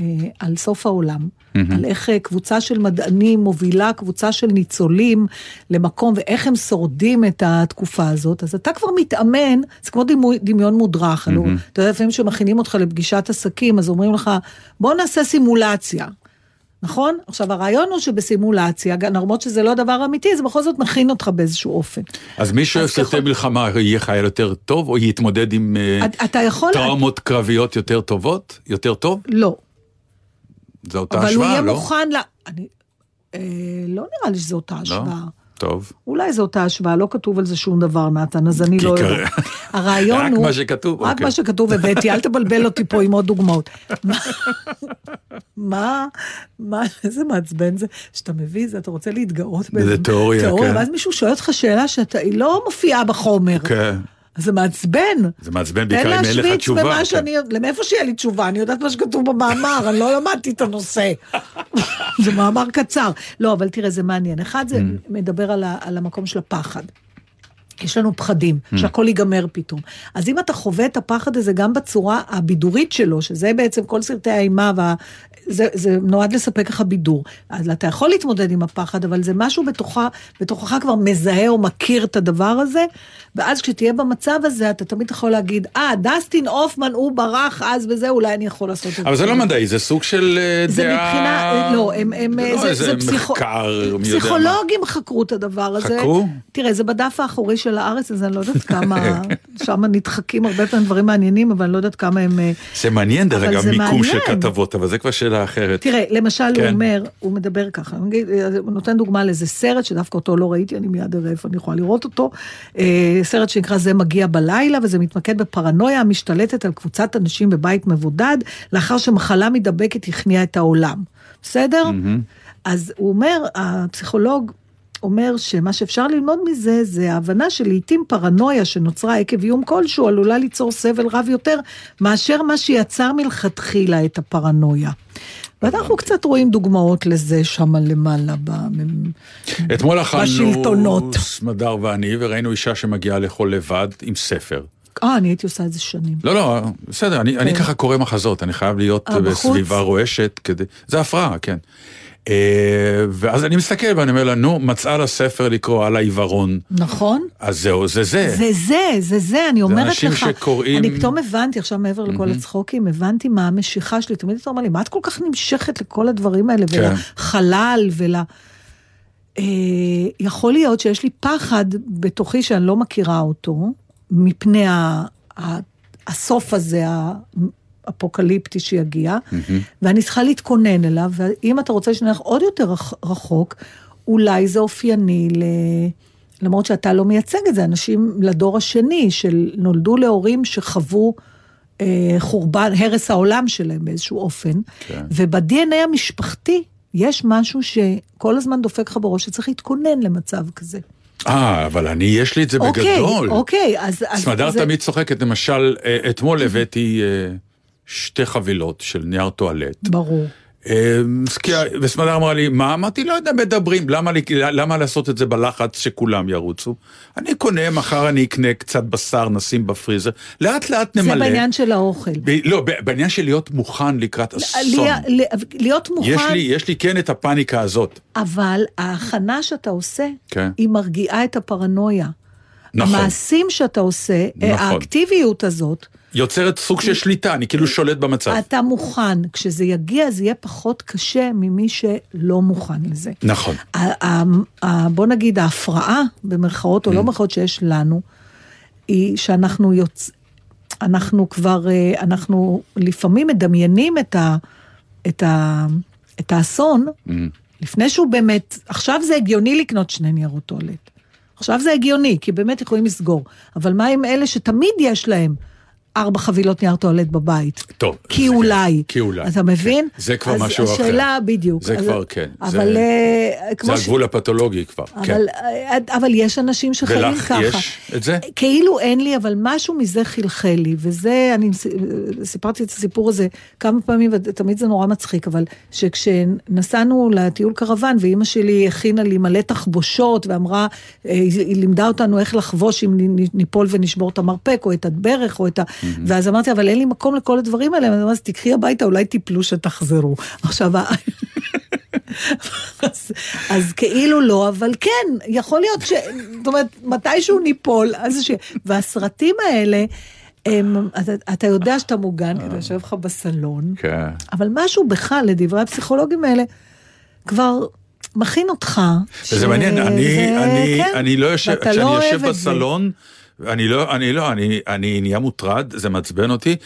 אה, על סוף העולם, על איך אה, קבוצה של מדענים מובילה קבוצה של ניצולים למקום, ואיך הם שורדים את התקופה הזאת, אז אתה כבר מתאמן, זה כמו דימוי, דמיון מודרך, הלוא, אתה יודע, לפעמים כשמכינים אותך לפגישת עסקים, אז אומרים לך, בוא נעשה סימולציה. נכון? עכשיו, הרעיון הוא שבסימולציה, למרות שזה לא דבר אמיתי, זה בכל זאת מכין אותך באיזשהו אופן. אז מי שאוהב אז ככל- מלחמה יהיה חייל יותר טוב, או יתמודד עם אה, אתה- אתה יכול... טראומות קרביות יותר טובות? יותר טוב? לא. זו אותה אבל הוא השוואה, יהיה לא? מוכן ל... אני... אה, לא נראה לי שזו אותה השוואה. טוב. אולי זו אותה השוואה, לא כתוב על זה שום דבר, נתן, אז אני לא יודעת. הרעיון רק הוא... מה שכתוב, רק אוקיי. מה שכתוב הבאתי, אל תבלבל אותי פה עם עוד דוגמאות. מה- מה, איזה מעצבן זה, שאתה מביא זה, אתה רוצה להתגאות באיזה תיאוריה, כן. ואז מישהו שואל אותך שאלה שאתה, היא לא מופיעה בחומר. כן. אז זה מעצבן. זה מעצבן בעיקר אם אין לך להשוויץ תשובה. במה כן. שאני, מאיפה שיהיה לי תשובה, אני יודעת מה שכתוב במאמר, אני לא למדתי את הנושא. זה מאמר קצר. לא, אבל תראה, זה מעניין. אחד, זה Mm. מדבר על, ה, על המקום של הפחד. יש לנו פחדים, Mm. שהכל ייגמר פתאום. אז אם אתה חווה את הפחד הזה גם בצורה הבידורית שלו, שזה בעצם כל סרטי האימה, וה... זה, זה נועד לספק לך בידור. אז אתה יכול להתמודד עם הפחד, אבל זה משהו בתוכה, בתוכך כבר מזהה או מכיר את הדבר הזה, ואז כשתהיה במצב הזה, אתה תמיד יכול להגיד, אה, דסטין הופמן, הוא ברח אז וזה, אולי אני יכול לעשות את זה. אבל זה לא מדעי, זה סוג של אה, זה דעה... מבחינה, לא, הם, הם, זה לא זה, איזה זה פסיכו... מחקר, מי יודע מה. פסיכולוגים חקרו את הדבר הזה. חקרו? תראה, זה בדף האחורי של הארץ, אז אני לא יודעת כמה, שם נדחקים הרבה פעמים דברים מעניינים, אבל אני לא יודעת כמה הם... אה, זה מעניין, דרך אגב, מיקום של. כתבות, אבל זה כבר שאלה אחרת. תראה, למשל הוא כן. אומר, הוא מדבר ככה, הוא נגיד, הוא נותן דוגמה לאיזה סרט שדווקא אותו לא ראיתי, אני מיד אראה איפה אני יכולה לראות אותו. אה, סרט שנקרא זה מגיע בלילה, וזה מתמקד בפרנויה המשתלטת על קבוצת אנשים בבית מבודד, לאחר שמחלה מידבקת הכניעה את העולם. בסדר? אז הוא אומר, הפסיכולוג אומר שמה שאפשר ללמוד מזה, זה ההבנה שלעיתים פרנויה שנוצרה עקב איום כלשהו, עלולה ליצור סבל רב יותר, מאשר מה שיצר מלכתחילה את הפרנויה. ואנחנו קצת רואים דוגמאות לזה שם למעלה. במ- אתמול אכלנו בשלטונות. סמדר ואני, וראינו אישה שמגיעה לאכול לבד עם ספר. אה, אני הייתי עושה את זה שנים. לא, לא, בסדר, אני, אני ככה קורא מחזות, אני חייב להיות כן. אה? בסביבה רועשת כדי... זה הפרעה, כן. אה, ואז אני מסתכל ואני אומר לה, נו, מצאה לה ספר לקרוא על העיוורון. נכון? אז זהו, זה זה. זה זה, זה זה, אני אומרת לך. אנשים שקוראים- אני פתאום הבנתי, עכשיו מעבר לכל הצחוקים, הבנתי מה המשיכה שלי. תמיד אתה אומר לי, מה את כל כך נמשכת לכל הדברים האלה, כן. ולחלל, ול... אה, יכול להיות שיש לי פחד בתוכי שאני לא מכירה אותו, מפני. ה... הסוף הזה, האפוקליפטי שיגיע, ואני צריכה להתכונן אליו, ואם אתה רוצה שנלך עוד יותר רח- רחוק, אולי זה אופייני ל... למרות שאתה לא מייצג את זה, אנשים לדור השני, שנולדו להורים שחוו אה, חורבן, הרס העולם שלהם באיזשהו אופן, כן. וב-DNA המשפחתי יש משהו שכל הזמן דופק לך בראש, שצריך להתכונן למצב כזה. אה, אבל אני, יש לי את זה אוקיי, בגדול. אוקיי, אז... אז סמדר זה- תמיד צוחקת, למשל, אה, אתמול הבאתי אה, שתי חבילות של נייר טואלט. ברור. אה, כי- וסמדר אמרה לי, מה? אמרתי, לא יודע, מדברים, למה, למה לעשות את זה בלחץ שכולם ירוצו? אני קונה, מחר אני אקנה קצת בשר, נשים בפריזר, לאט לאט נמלא. זה בעניין של האוכל. ב- לא, בעניין של להיות מוכן לקראת אסון. להיות מוכן, יש לי, יש לי כן את הפאניקה הזאת. אבל ההכנה שאתה עושה, כן. היא מרגיעה את הפרנויה. נכון. המעשים שאתה עושה, נכון. האקטיביות הזאת, יוצרת סוג של שליטה, אני כאילו שולט במצב. אתה מוכן. כשזה יגיע, זה יהיה פחות קשה ממי שלא מוכן לזה. נכון. בוא נגיד, ההפרעה, במרכאות Mm. או לא במרכאות שיש לנו, היא שאנחנו יוצ... אנחנו כבר, אה, אנחנו לפעמים מדמיינים את, ה... את, ה... את האסון, Mm. לפני שהוא באמת, עכשיו זה הגיוני לקנות שני ניירות טואלט. עכשיו זה הגיוני, כי באמת יכולים לסגור. אבל מה עם אלה שתמיד יש להם ארבע חבילות נייר טואלט בבית? טוב, כי זה אולי. כן, כי אולי. אתה מבין? זה כבר משהו אחר. השאלה, בדיוק. זה אז- כבר, כן. אבל זה- זה כמו ש... הגבול הפתולוגי כבר. כן. אבל, אה, אבל יש אנשים שחיים ולך ככה. יש את זה? כאילו אין לי, אבל משהו מזה חלחל לי, וזה, אני סיפרתי את הסיפור הזה כמה פעמים, ותמיד זה נורא מצחיק, אבל שכשנסענו לטיול קרוון, ואימא שלי הכינה לי מלא תחבושות, ואמרה, אה, היא לימדה אותנו איך לחבוש אם ניפול ונשבור את המרפק, או את הברך, או את ה... ואז אמרתי, אבל אין לי מקום לכל הדברים האלה, אז תקחי הביתה, אולי תיפלו שתחזרו. עכשיו, אז, אז כאילו לא, אבל כן, יכול להיות ש... זאת אומרת, מתישהו ניפול, אז ש... והסרטים האלה, הם, אתה, אתה יודע שאתה מוגן, כי אתה יושב לך בסלון, כן. אבל משהו בך, לדברי הפסיכולוגים האלה, כבר מכין אותך. וזה מעניין, אני, שזה- אני, כן, אני לא יושב, כשאני לא יושב את זה. אני לא, אני לא, אני, אני נהיה מוטרד, זה מעצבן אותי,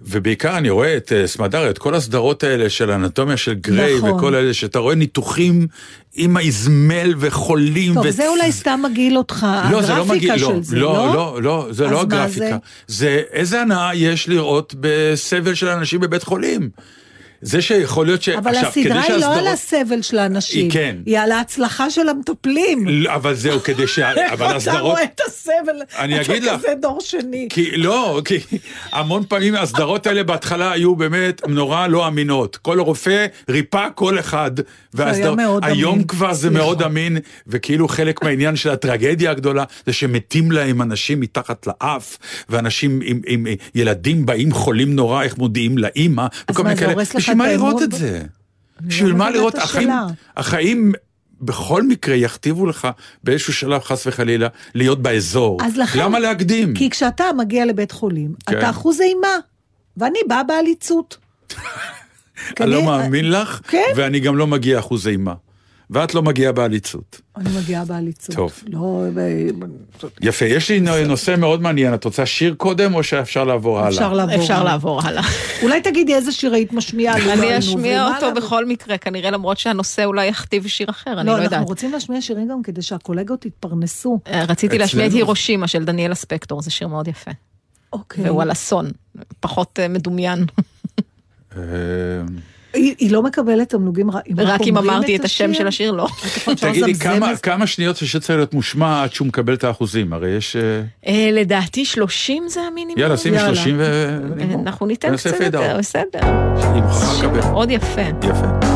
ובעיקר אני רואה את אה, סמדר, את כל הסדרות האלה של אנטומיה של גריי, נכון. וכל אלה שאתה רואה ניתוחים עם האזמל וחולים. טוב, ו- זה אולי סתם מגעיל אותך, לא, זה לא מגיע, הגרפיקה לא, של זה, לא, לא? לא, לא, זה לא הגרפיקה. זה איזה הנאה יש לראות בסבל של אנשים בבית חולים. זה שיכול להיות ש... אבל עכשיו, הסדרה היא לא שהסדרות- על הסבל של האנשים, היא כן. היא על ההצלחה של המטפלים. לא, אבל זהו, כדי ש... אבל אתה הסדרות... רואה את הסבל, אני אגיד אתה לך. כזה דור שני. כי לא, כי המון פעמים הסדרות האלה בהתחלה היו באמת נורא לא אמינות. כל רופא ריפא כל אחד. והסדר- מאוד היום אמין. כבר זה סליחה. מאוד אמין, וכאילו חלק מהעניין של הטרגדיה הגדולה זה שמתים להם אנשים מתחת לאף, ואנשים עם, עם, עם ילדים באים חולים נורא, איך מודיעים לאימא, וכל מה, זה. הורס לך מה את לראות את זה? בשביל מה לראות? החיים. החיים בכל מקרה יכתיבו לך באיזשהו שלב, חס וחלילה, להיות באזור. אז לכן- למה להקדים? כי כשאתה מגיע לבית חולים, כן. אתה אחוז אימה, ואני באה בעליצות. אני לא מאמין לך, כן. ואני גם לא מגיע אחוז אימה. ואת לא מגיעה בעליצות. אני מגיעה בעליצות. טוב. לא, ב- יפה, יש לי נושא מאוד מעניין. את רוצה שיר קודם, או שאפשר לעבור הלאה? אפשר לעבור. אפשר לעבור הלאה. אולי תגידי איזה שיר היית משמיעה. לא אני היינו, אשמיע אותו? בכל מקרה, כנראה למרות שהנושא אולי יכתיב שיר אחר, אני לא, לא אנחנו יודעת. רוצים להשמיע שירים גם כדי שהקולגות יתפרנסו. אה, רציתי להשמיע את הירושימה של דניאלה ספקטור, זה שיר מאוד יפה. אוקיי. והוא על אסון, פחות אה, מדומיין. היא היא לא מקבלת תמלוגים רק רק אם אמרתי את השם של השיר, לא. תגידי, כמה-? כמה שניות השיר צריך להיות מושמע עד שהוא מקבל את האחוזים? הרי יש... אה, אה, לדעתי 30 זה המינימום. יאללה, שימי יאללה. 30 ו... אה. אנחנו ניתן קצת יותר. בסדר. מאוד יפה. יפה.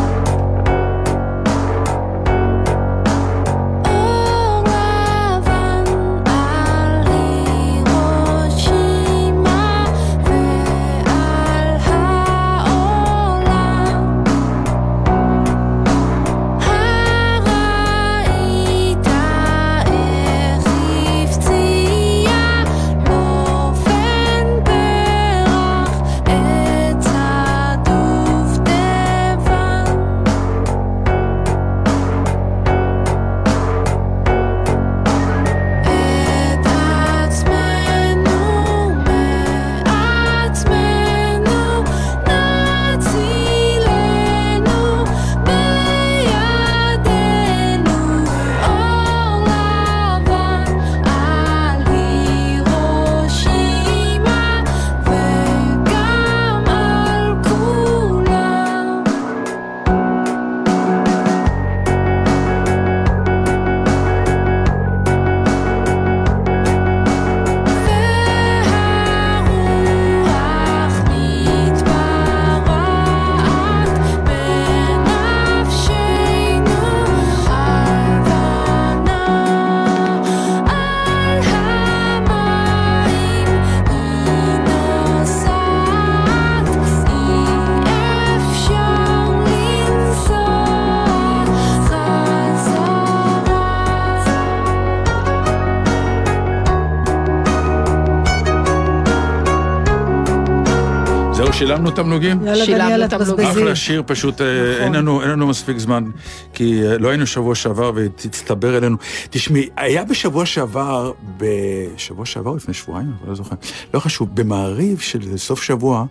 שילמנו תמלוגים? שילמנו תמלוגים. אחלה שיר, פשוט אה, נכון. אין לנו, מספיק זמן, כי אה, לא היינו שבוע שעבר ותצטבר אלינו. תשמעי, היה בשבוע שעבר, בשבוע שעבר, לפני שבועיים, אני לא זוכר, לא חשוב, במעריב של סוף שבוע,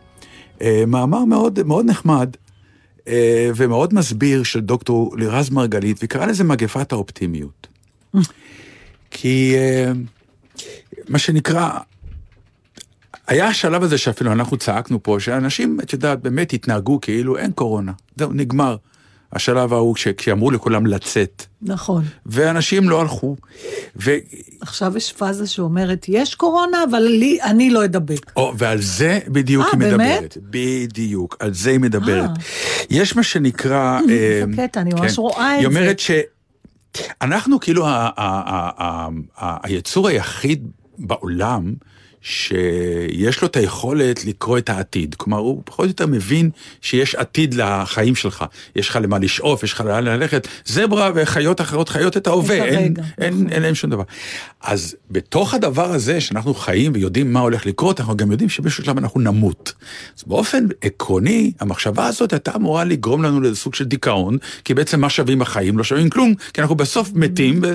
אה, מאמר מאוד, מאוד נחמד ומאוד מסביר של דוקטור לירז מרגלית, והיא קראה לזה מגפת האופטימיות. כי מה שנקרא, היה השלב הזה שאפילו אנחנו צעקנו פה, שאנשים, את יודעת, באמת התנהגו כאילו אין קורונה. זהו, נגמר. השלב ההוא כש- כשאמרו לכולם לצאת, נכון. ואנשים לא הלכו. ו... עכשיו יש פאזה שאומרת, יש קורונה, אבל לי, אני לא אדבק. או, ועל זה בדיוק אה, היא באמת? מדברת. בדיוק, על זה היא מדברת. אה. יש מה שנקרא... אה, זה קטע, אני ממש רואה את היא זה. אומרת שאנחנו כאילו היצור היחיד בעולם שיש לו את היכולת לקרוא את העתיד. כלומר, הוא פחות או יותר מבין שיש עתיד לחיים שלך. יש לך למה לשאוף, יש לך לאן ללכת. זברה וחיות אחרות חיות את ההווה, אין, הרגע, אין, נכון. אין להם שום דבר. אז בתוך הדבר הזה, שאנחנו חיים ויודעים מה הולך לקרות, אנחנו גם יודעים שבאיזשהו שלב אנחנו נמות. אז באופן עקרוני, המחשבה הזאת הייתה אמורה לגרום לנו לאיזה סוג של דיכאון, כי בעצם מה שווים החיים? לא שווים כלום, כי אנחנו בסוף מתים. ו...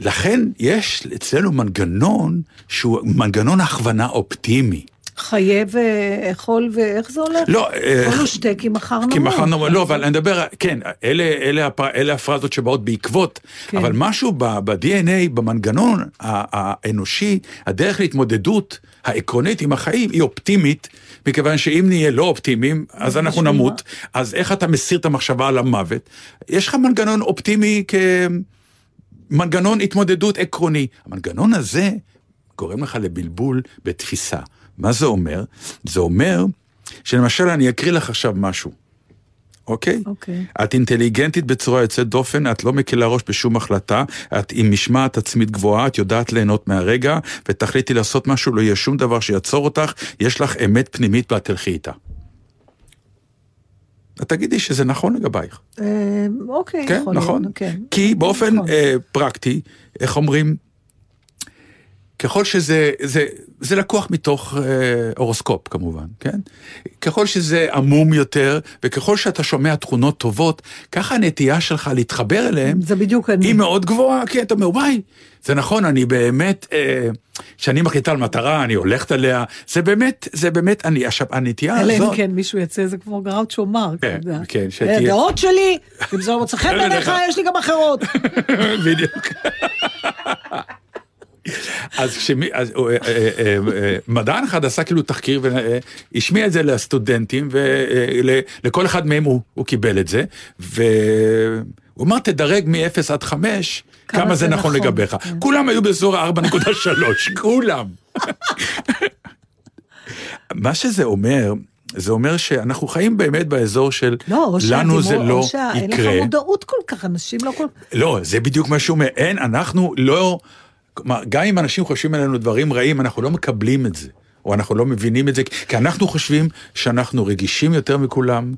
לכן יש אצלנו מנגנון שהוא מנגנון הכוונה אופטימי. חיה ואכול ואיך זה הולך? לא, אה, אכול ושתה כי מחר נמות. כי מחר נאמר, לא, אבל אני מדבר, כן, אלה, אלה, הפ- אלה הפרזות שבאות בעקבות, כן. אבל משהו ב-DNA, במנגנון האנושי, הדרך להתמודדות העקרונית עם החיים היא אופטימית, מכיוון שאם נהיה לא אופטימיים, אז אנחנו נמות, אז איך אתה מסיר את המחשבה על המוות? יש לך מנגנון אופטימי כמנגנון התמודדות עקרוני. המנגנון הזה גורם לך לבלבול בתפיסה. מה זה אומר? זה אומר שלמשל אני אקריא לך עכשיו משהו, אוקיי? אוקיי. את אינטליגנטית בצורה יוצאת דופן, את לא מקלה ראש בשום החלטה, את עם משמעת עצמית גבוהה, את יודעת ליהנות מהרגע, ותחליטי לעשות משהו, לא יהיה שום דבר שיעצור אותך, יש לך אמת פנימית ואת תלכי איתה. את תגידי שזה נכון לגבייך. אה, אוקיי, כן, יכול נכון. להיות, כן. כי באופן נכון. אה, פרקטי, איך אומרים, ככל שזה, זה, זה לקוח מתוך אה, הורוסקופ כמובן, כן? ככל שזה עמום יותר, וככל שאתה שומע תכונות טובות, ככה הנטייה שלך להתחבר אליהן, זה בדיוק אני. היא מאוד גבוהה, כי אתה אומר, וואי, זה נכון, אני באמת, אה, כשאני מחליטה על מטרה, אני הולכת עליה, זה באמת, זה באמת, אני, עכשיו, הנטייה אלא הזאת... אם כן מישהו יצא, זה כמו גראוצ'ו מרק, אתה כן, יודע. כן, שתהיה- הדעות שלי, אם זה לא מוצא חן בעיניך, יש לי גם אחרות. בדיוק. אז כשמי, אז אה, אה, אה, מדען אחד עשה כאילו תחקיר והשמיע את זה לסטודנטים ולכל אחד מהם הוא, הוא קיבל את זה והוא אמר תדרג מ-0 עד 5 כמה, כמה זה זה נכון נכון, לגביך. כן. כולם היו באזור ה-4.3, כולם. מה שזה אומר, זה אומר שאנחנו חיים באמת באזור של לא, לנו זה שהדיבור- לא או שאין לך יקרה. מודעות כל כך, אנשים לא כל כך... לא, זה בדיוק מה שהוא אומר, אין, אנחנו לא, כלומר, גם אם אנשים חושבים עלינו דברים רעים, אנחנו לא מקבלים את זה, או אנחנו לא מבינים את זה, כי אנחנו חושבים שאנחנו רגישים יותר מכולם,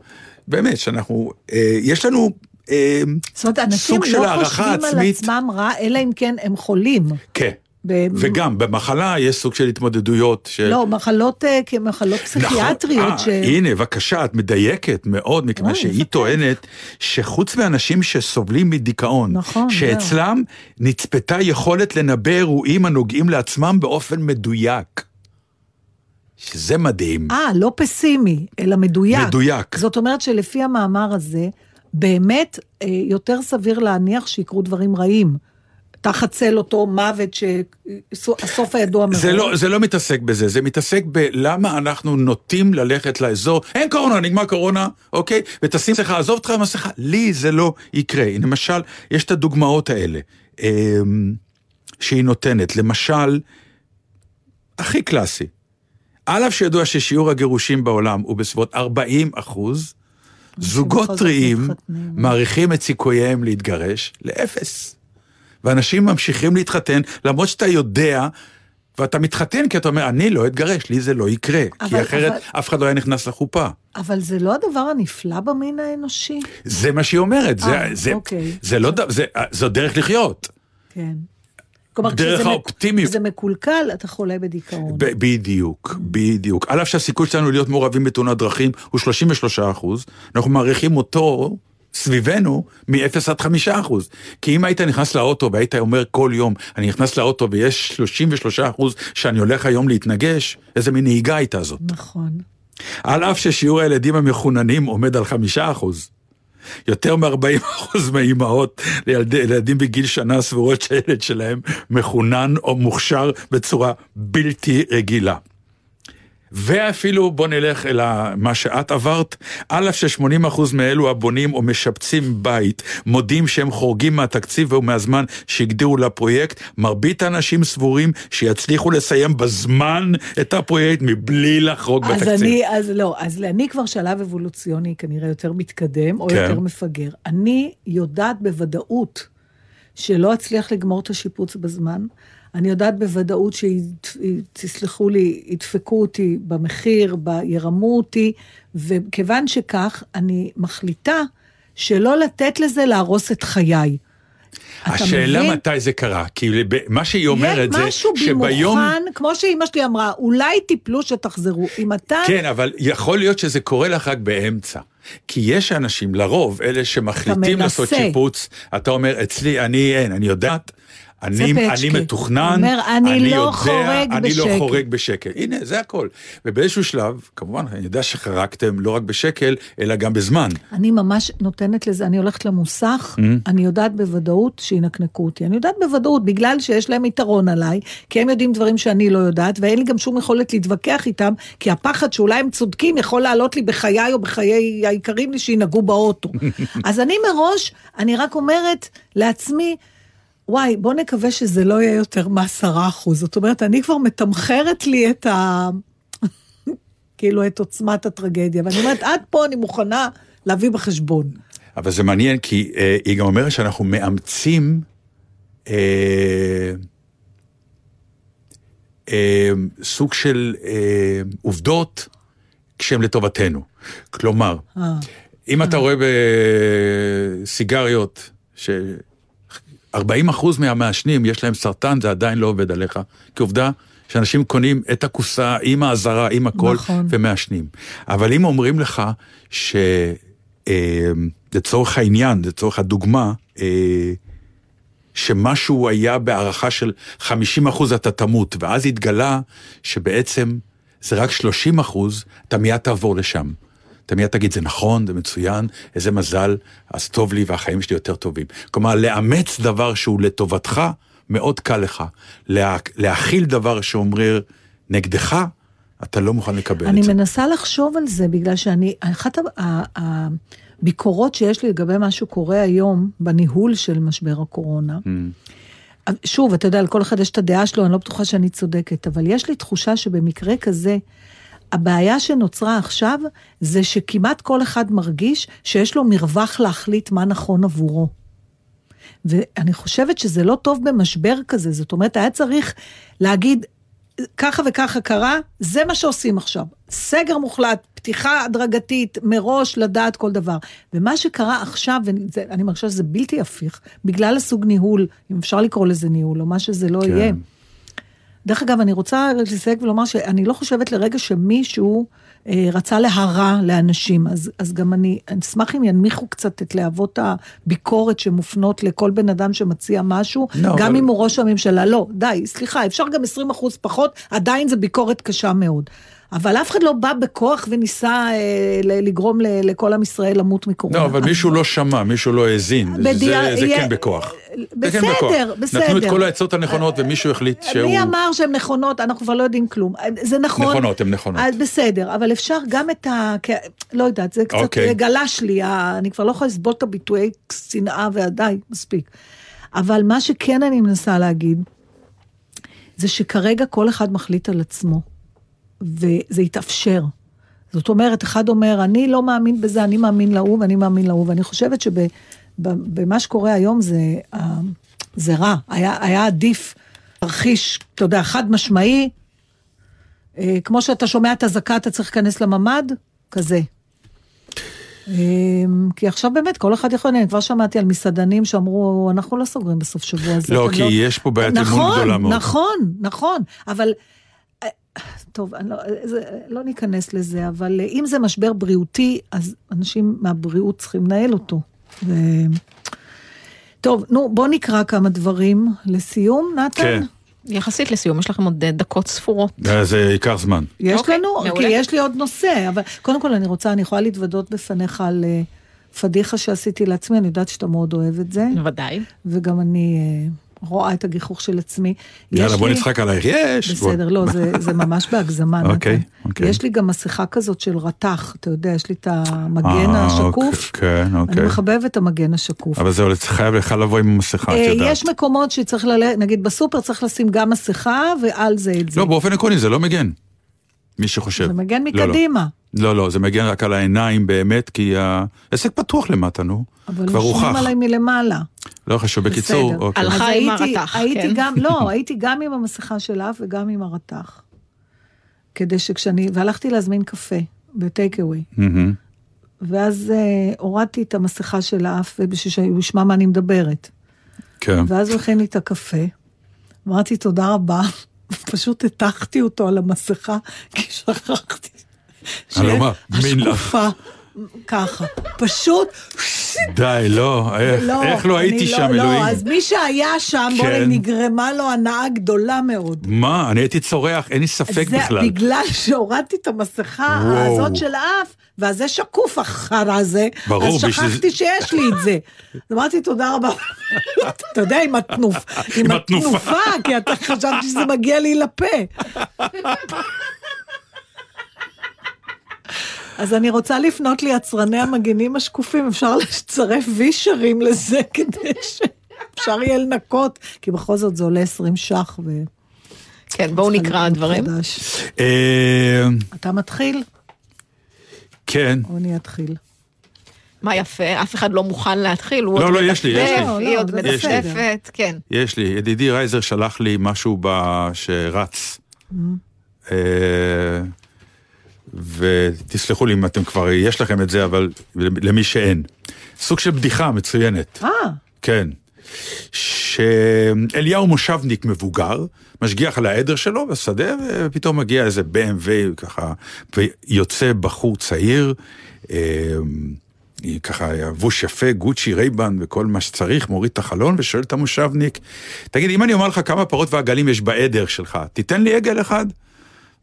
באמת, שאנחנו, אה, יש לנו אה, זאת אומרת, אנשים לא חושבים על עצמית. עצמם רע, אלא אם כן הם חולים. כן, ב- וגם במחלה יש סוג של התמודדויות. של... לא, מחלות אה, כמחלות פסיכיאטריות. נכון, ש- הנה, בבקשה, את מדייקת מאוד, מכיוון אה, שהיא. טוענת שחוץ מאנשים שסובלים מדיכאון, נכון, שאצלם נצפתה יכולת לנבא אירועים הנוגעים לעצמם באופן מדויק. שזה מדהים. אה, לא פסימי, אלא מדויק. מדויק. זאת אומרת שלפי המאמר הזה, באמת אה, יותר סביר להניח שיקרו דברים רעים. תחת צל אותו מוות שהסוף הידוע מראש. זה לא, זה לא מתעסק בזה, זה מתעסק בלמה אנחנו נוטים ללכת לאזור, אין קורונה, נגמר קורונה, אוקיי? ותשים לך, עזוב אותך במסכה, לי זה לא יקרה. למשל, יש את הדוגמאות האלה אמ, שהיא נותנת. למשל, הכי קלאסי, על אף שידוע ששיעור הגירושים בעולם הוא בסביבות 40 אחוז, זוגות טריים. מעריכים את סיכוייהם להתגרש לאפס. ואנשים ממשיכים להתחתן, למרות שאתה יודע, ואתה מתחתן כי אתה אומר, אני לא אתגרש, לי זה לא יקרה. כי אבל- אחרת אבל- אף אחד לא היה נכנס לחופה. אבל זה לא הדבר הנפלא במין האנושי? זה מה שהיא אומרת, זה, אה, זה, אוקיי. זה לא, זה, זו דרך לחיות. כן. כלומר, דרך כשזה האופטימיות. כשזה מקולקל, אתה חולה בדיכאון. ב- בדיוק, בדיוק. על אף שהסיכוי שלנו להיות מעורבים בתאונת דרכים הוא 33 אחוז, אנחנו מעריכים אותו סביבנו מ-0 עד 5 אחוז. כי אם היית נכנס לאוטו והיית אומר כל יום, אני נכנס לאוטו ויש 33 אחוז שאני הולך היום להתנגש, איזה מין נהיגה הייתה זאת. נכון. על אף ששיעור הילדים המחוננים עומד על 5 אחוז. יותר מ-40 אחוז מהאימהות לילדי- לילדים בגיל שנה סבורות שהילד שלהם מחונן או מוכשר בצורה בלתי רגילה. ואפילו בוא נלך אל מה שאת עברת, על אף ש-80% מאלו הבונים או משפצים בית מודים שהם חורגים מהתקציב ומהזמן שהגדירו לפרויקט, מרבית האנשים סבורים שיצליחו לסיים בזמן את הפרויקט מבלי לחרוג אז בתקציב. אני, אז לא, אז אני כבר שלב אבולוציוני כנראה יותר מתקדם, או כן. יותר מפגר. אני יודעת בוודאות שלא אצליח לגמור את השיפוץ בזמן. אני יודעת בוודאות שתסלחו לי, ידפקו אותי במחיר, ירמו אותי, וכיוון שכך, אני מחליטה שלא לתת לזה להרוס את חיי. השאלה מבין? מתי זה קרה, כי מה שהיא אומרת זה יש משהו שביום... במוכן, כמו שאימא שלי אמרה, אולי תיפלו שתחזרו. אם אתה... כן, אבל יכול להיות שזה קורה לך רק באמצע. כי יש אנשים, לרוב, אלה שמחליטים לעשות. שיפוץ, אתה אומר, אצלי, אני אין, אני יודעת, אני. אני מתוכנן, אומר, אני לא יודע, חורג אני בשקל. לא חורג בשקל. הנה, זה הכל. ובאיזשהו שלב, כמובן, אני יודע שחרגתם לא רק בשקל, אלא גם בזמן. אני ממש נותנת לזה, אני הולכת למוסך, Mm. אני יודעת בוודאות שינקנקו אותי. אני יודעת בוודאות, בגלל שיש להם יתרון עליי, כי הם יודעים דברים שאני לא יודעת, ואין לי גם שום יכולת להתווכח איתם, כי הפחד שאולי הם צודקים יכול לעלות לי בחיי או בחיי היקרים לי שינהגו באוטו. אז אני מראש, אני רק אומרת לעצמי, וואי, בוא נקווה שזה לא יהיה יותר מעשרה אחוז. זאת אומרת, אני כבר מתמחרת לי את ה... כאילו, את עוצמת הטרגדיה. ואני אומרת, עד פה אני מוכנה להביא בחשבון. אבל זה מעניין, כי אה, היא גם אומרת שאנחנו מאמצים אה, אה, סוג של אה, עובדות כשהן לטובתנו. כלומר, אה. אם אתה רואה בסיגריות ש... 40 אחוז מהמעשנים יש להם סרטן, זה עדיין לא עובד עליך. כי עובדה שאנשים קונים את הקופסה עם האזהרה, עם הכל, נכון. ומעשנים. אבל אם אומרים לך שלצורך העניין, לצורך הדוגמה, אה, שמשהו היה בהערכה של 50 אחוז אתה תמות, ואז התגלה שבעצם זה רק 30 אחוז, אתה מיד תעבור לשם. אתה מיד תגיד, זה נכון, זה מצוין, איזה מזל, אז טוב לי והחיים שלי יותר טובים. כלומר, לאמץ דבר שהוא לטובתך, מאוד קל לך. לה, להכיל דבר שאומר נגדך, אתה לא מוכן לקבל אני את זה. מנסה לחשוב על זה, בגלל שאני, אחת הביקורות שיש לי לגבי מה שקורה היום בניהול של משבר הקורונה, Mm. שוב, אתה יודע, לכל אחד יש את הדעה שלו, אני לא בטוחה שאני צודקת, אבל יש לי תחושה שבמקרה כזה, הבעיה שנוצרה עכשיו, זה שכמעט כל אחד מרגיש שיש לו מרווח להחליט מה נכון עבורו. ואני חושבת שזה לא טוב במשבר כזה, זאת אומרת, היה צריך להגיד, ככה וככה קרה, זה מה שעושים עכשיו. סגר מוחלט, פתיחה הדרגתית, מראש לדעת כל דבר. ומה שקרה עכשיו, ואני מרגישה שזה בלתי הפיך, בגלל הסוג ניהול, אם אפשר לקרוא לזה ניהול, או מה שזה לא כן. יהיה. דרך אגב, אני רוצה לסייג ולומר שאני לא חושבת לרגע שמישהו אה, רצה להרע לאנשים, אז, אז גם אני, אשמח אם ינמיכו קצת את להבות הביקורת שמופנות לכל בן אדם שמציע משהו, לא, גם אבל- אם הוא ראש הממשלה. לא, די, סליחה, אפשר גם 20 אחוז פחות, עדיין זו ביקורת קשה מאוד. אבל אף אחד לא בא בכוח וניסה אה, לגרום ל- לכל עם ישראל למות מקורונה. לא, אבל מישהו לא שמע, מישהו לא האזין. זה, בדיע- זה יהיה- כן בכוח. זה כן בסדר, בכוח. בסדר. נתנו את כל העצות הנכונות ומישהו החליט שהוא... מי אמר שהן נכונות? אנחנו כבר לא יודעים כלום. זה נכון. נכונות, הן נכונות. אז בסדר, אבל אפשר גם את ה... לא יודעת, זה קצת אוקיי. גלש לי, אני כבר לא יכולה לסבול את הביטויי שנאה ודי, מספיק. אבל מה שכן אני מנסה להגיד, זה שכרגע כל אחד מחליט על עצמו, וזה יתאפשר. זאת אומרת, אחד אומר, אני לא מאמין בזה, אני מאמין להוא ואני מאמין להוא, ואני חושבת שבמה שקורה היום זה, זה רע. היה, היה עדיף תרחיש, אתה יודע, חד משמעי, אה, כמו שאתה שומע את אזעקה, אתה צריך להיכנס לממ"ד, כזה. אה, כי עכשיו באמת כל אחד יכול, אני כבר שמעתי על מסעדנים שאמרו, אנחנו לא סוגרים בסוף שבוע הזה. לא, כי יש פה בעיית אמון נכון, גדולה מאוד. נכון, נכון, אבל... טוב, אני לא, זה, לא ניכנס לזה, אבל אה, אם זה משבר בריאותי, אז אנשים מהבריאות צריכים לנהל אותו. ו... טוב, נו, בוא נקרא כמה דברים לסיום, נתן. כן. יחסית לסיום, יש לכם עוד אה, דקות ספורות. אה, זה ייקח זמן. יש אוקיי, לנו, מעולה. כי יש לי עוד נושא, אבל קודם כל אני רוצה, אני יכולה להתוודות בפניך על פדיחה שעשיתי לעצמי, אני יודעת שאתה מאוד אוהב את זה, ודאי. וגם אני רואה את הגיחוך של עצמי. יאללה, יש בוא לי- נצחק עלייך, יש. בסדר, בוא. לא, זה, זה ממש בהגזמה. אוקיי, אוקיי. יש לי גם מסכה כזאת של רתח, אתה יודע, יש לי את המגן אה, השקוף. אוקיי, כן, אני אוקיי. מחבב את המגן השקוף. אבל זהו, חייב לך לבוא עם מסכה, אה, את יודעת. יש מקומות שצריך ללכת, נגיד בסופר צריך לשים גם מסכה, ועל זה את זה. לא, באופן עקרוני זה לא מגן. מי שחושב. זה מגן לא, לא. לא, לא, זה מגן רק על העיניים באמת, כי העסק פתוח למטה, נו. אבל כבר הוכח. עליי מלמעלה. לא חשוב, בקיצור, בסדר. אוקיי. הלכה עם הרתח, הייתי כן? גם, לא, הייתי גם עם המסכה של האף וגם עם הרתח. כדי שכשאני, והלכתי להזמין קפה בטייק אווי. ואז אה, הורדתי את המסכה של האף, בשביל שהוא ישמע מה אני מדברת. כן. ואז הוא הכין לי את הקפה. אמרתי תודה רבה, פשוט הטחתי אותו על המסכה, כי שכחתי. אני לא. השקופה, ככה, פשוט, די, לא, איך איך לא אני הייתי שם, לא, אלוהים? אז מי שהיה שם, בוא כן. נגרמה לו הנאה גדולה מאוד. מה, אני הייתי צורח, אין לי ספק זה בכלל. בגלל שהורדתי את המסכה וואו. הזאת של האף, ואז זה שקוף החרא הזה, ברור, אז בשביל- שכחתי שיש לי את זה. אמרתי תודה רבה. אתה יודע, עם התנוף. התנופה, כי אתה חשבתי שזה מגיע לי לפה. אז אני רוצה לפנות ליצרני המגינים השקופים, אפשר לצרף וישרים לזה כדי שאפשר יהיה לנקות, כי בכל זאת זה עולה 20 ש"ח. ו... כן, בואו נקרא דברים. חדש. אה, אתה מתחיל? כן, או אני אתחיל? מה יפה, אף אחד לא מוכן להתחיל, הוא לא, עוד לא, יש לי, יש מדפדף, לי. לא, היא לא, עוד מדפדפת, כן. יש לי, ידידי רייזר שלח לי משהו ב... שרץ. ותסלחו לי אם אתם כבר, יש לכם את זה, אבל למי שאין. סוג של בדיחה מצוינת. אה, כן. שאליהו מושבניק מבוגר, משגיח על העדר שלו בשדה, ופתאום מגיע איזה BMW ככה, ויוצא בחור צעיר, אה, ככה לבוש יפה, גוצ'י, רייבן וכל מה שצריך, מוריד את החלון ושואל את המושבניק, תגיד, אם אני אומר לך כמה פרות ועגלים יש בעדר שלך, תיתן לי עגל אחד?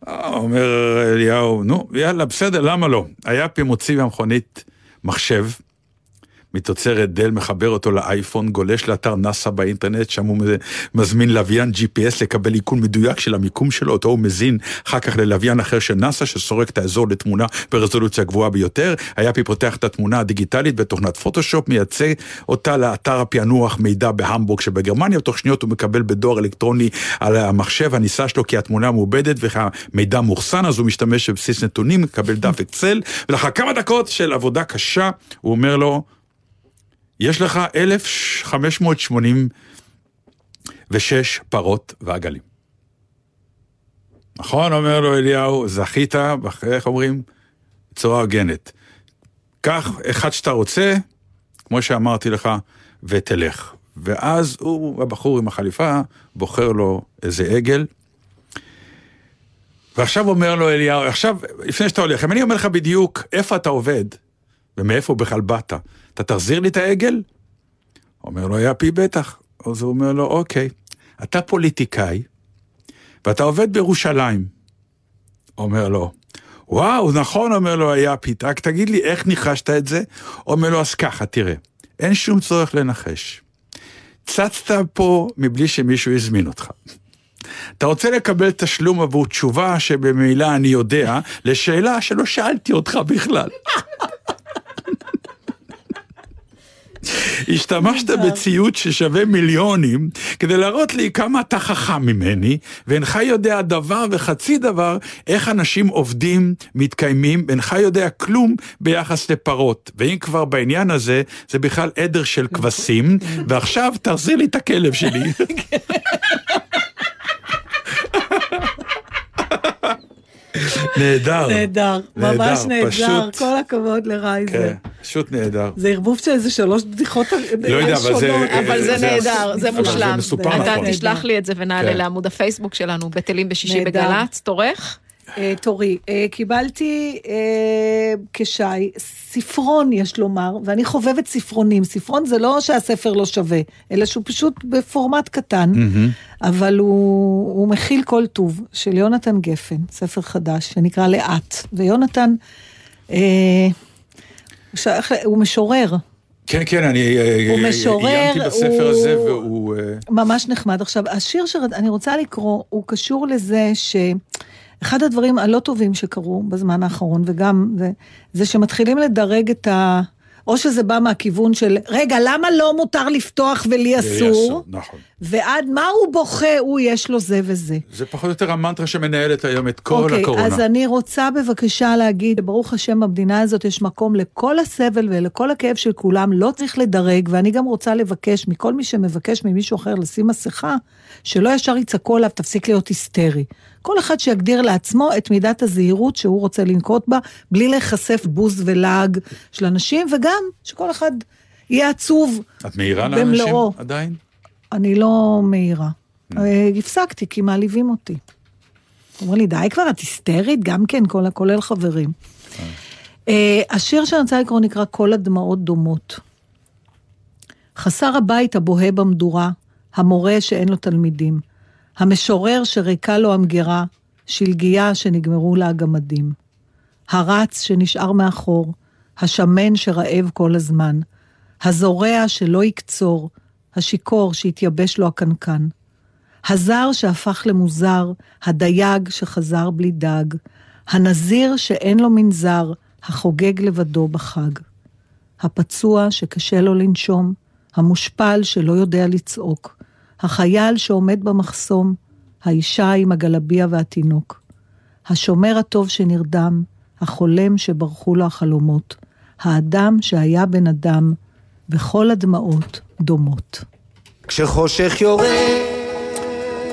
אה, אומר אליהו, נו, יאללה, בסדר, למה לא? היה פי מוציא מהמכונית מחשב, מתוצרת דל, מחבר אותו לאייפון, גולש לאתר נאסא באינטרנט, שם הוא מזמין לוויין GPS לקבל עיכון מדויק של המיקום שלו, אותו הוא מזין אחר כך ללוויין אחר של נאסא, שסורק את האזור לתמונה ברזולוציה גבוהה ביותר. היאפי פותח את התמונה הדיגיטלית בתוכנת פוטושופ, מייצא אותה לאתר הפענוח מידע בהמבורג שבגרמניה, ותוך שניות הוא מקבל בדואר אלקטרוני על המחשב הנישא שלו, כי התמונה מעובדת והמידע מאוחסן, אז הוא משתמש בבסיס נתונים, מקבל דף אקסל, ולאחר כמה דקות של עבודה קשה, הוא אומר לו, יש לך 1,586 פרות ועגלים. נכון, אומר לו אליהו, זכית, איך אומרים? בצורה הוגנת. קח אחד שאתה רוצה, כמו שאמרתי לך, ותלך. ואז הוא, הבחור עם החליפה, בוחר לו איזה עגל. ועכשיו אומר לו אליהו, עכשיו, לפני שאתה הולך, אם אני אומר לך בדיוק איפה אתה עובד, ומאיפה בכלל באת, אתה תחזיר לי את העגל? אומר לו, יפי בטח. אז הוא אומר לו, אוקיי, אתה פוליטיקאי, ואתה עובד בירושלים. אומר לו, וואו, נכון, אומר לו היפי, רק תגיד לי, איך ניחשת את זה? אומר לו, אז ככה, תראה, אין שום צורך לנחש. צצת פה מבלי שמישהו הזמין אותך. אתה רוצה לקבל תשלום עבור תשובה שבמילא אני יודע, לשאלה שלא שאלתי אותך בכלל. השתמשת בציוד ששווה מיליונים כדי להראות לי כמה אתה חכם ממני, ואינך יודע דבר וחצי דבר איך אנשים עובדים, מתקיימים, ואינך יודע כלום ביחס לפרות. ואם כבר בעניין הזה, זה בכלל עדר של כבשים, ועכשיו תחזיר לי את הכלב שלי. נהדר. נהדר, ממש נהדר, כל הכבוד לרייזר. כן, פשוט נהדר. זה ערבוב של איזה שלוש בדיחות לא יודע, אבל זה-. אבל זה זה- נהדר, זה מושלם. אתה נכון. תשלח לי את זה ונעלה כן. לעמוד הפייסבוק שלנו, בטלים בשישי. בגל"צ, תורך? אה, תורי, אה, קיבלתי אה, כשי ספרון, יש לומר, ואני חובבת ספרונים. ספרון זה לא שהספר לא שווה, אלא שהוא פשוט בפורמט קטן, אבל הוא, הוא מכיל כל טוב, של יונתן גפן, ספר חדש, שנקרא לאט. ויונתן, אה, הוא משורר, כן, כן, אני הוא משורר, עיינתי בספר הוא- הזה, והוא... ממש נחמד. עכשיו, השיר שאני רוצה לקרוא, הוא קשור לזה שאחד הדברים הלא טובים שקרו בזמן האחרון, וגם זה, זה שמתחילים לדרג את ה... או שזה בא מהכיוון של, רגע, למה לא מותר לפתוח ולי אסור? נכון. ועד מה הוא בוכה, הוא יש לו זה וזה. זה פחות או יותר המנטרה שמנהלת היום את כל אוקיי, הקורונה. אז אני רוצה בבקשה להגיד, ברוך השם, במדינה הזאת יש מקום לכל הסבל ולכל הכאב של כולם, לא צריך לדרג, ואני גם רוצה לבקש מכל מי שמבקש ממישהו אחר לשים מסכה, שלא ישר יצעקו עליו, תפסיק להיות היסטרי. כל אחד שיגדיר לעצמו את מידת הזהירות שהוא רוצה לנקוט בה, בלי להיחשף בוז ולעג של אנשים, וגם שכל אחד יהיה עצוב את מעירה לאנשים במלואו. עדיין? אני לא מעירה. אה, הפסקתי, כי מעליבים אותי. אומרים לי, די כבר, את היסטרית? גם כן, כל- כולל חברים. אה, השיר שאני רוצה לקרוא נקרא "כל הדמעות דומות". חסר הבית הבוהה במדורה, המורה שאין לו תלמידים, המשורר שריקה לו המגירה, שלגיה שנגמרו לה הגמדים. הרץ שנשאר מאחור, השמן שרעב כל הזמן, הזורע שלא יקצור, השיכור שהתייבש לו הקנקן. הזר שהפך למוזר, הדייג שחזר בלי דג, הנזיר שאין לו מנזר, החוגג לבדו בחג. הפצוע שקשה לו לנשום, המושפל שלא יודע לצעוק, החייל שעומד במחסום, האישה עם הגלביה והתינוק, השומר הטוב שנרדם, החולם שברחו לו החלומות, האדם שהיה בן אדם, וכל הדמעות דומות. כשחושך יורד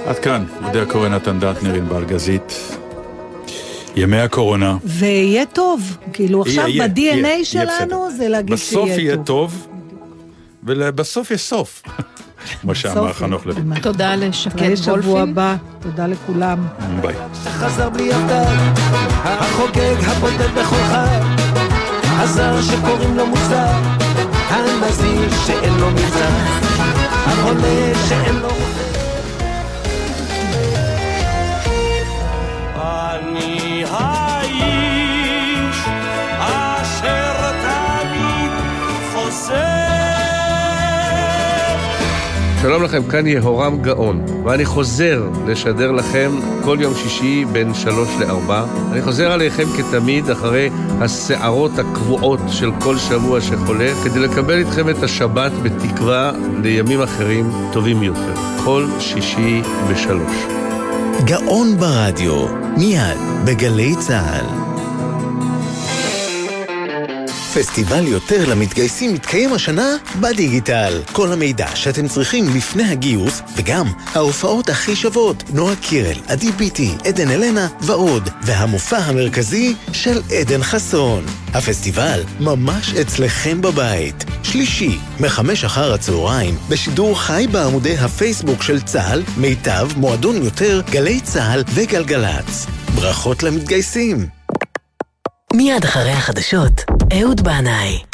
עד כאן, יודע הקורא נתן דטנר עם באלגזית. ימי הקורונה. ויהיה טוב, כאילו עכשיו יהיה, ב-DNA יהיה, יהיה שלנו בסדר. זה להגיד בסוף שיהיה יהיה טוב. טוב, ובסוף יש סוף. כמו שאמר חנוך לוין. תודה לשקד וולפין. הבא, תודה לכולם. ביי. שחזר בלי יפתר, החוגג הבודד בכל חג, הזר שקוראים לו מוזר, הנזיר שאין לו מבצר, החולה שאין לו שלום לכם, כאן יהורם גאון, ואני חוזר לשדר לכם כל יום שישי בין שלוש לארבע. אני חוזר עליכם כתמיד אחרי הסערות הקבועות של כל שבוע שחולף, כדי לקבל איתכם את השבת בתקווה לימים אחרים טובים יותר. כל שישי בשלוש. גאון ברדיו, מיד בגלי צה"ל. פסטיבל יותר למתגייסים מתקיים השנה בדיגיטל. כל המידע שאתם צריכים לפני הגיוס, וגם ההופעות הכי שוות, נועה קירל, עדי ביטי, עדן אלנה ועוד, והמופע המרכזי של עדן חסון. הפסטיבל ממש אצלכם בבית. שלישי, מחמש אחר הצהריים, בשידור חי בעמודי הפייסבוק של צה"ל, מיטב, מועדון יותר, גלי צה"ל וגלגלצ. ברכות למתגייסים. מיד אחרי החדשות, אהוד בנאי.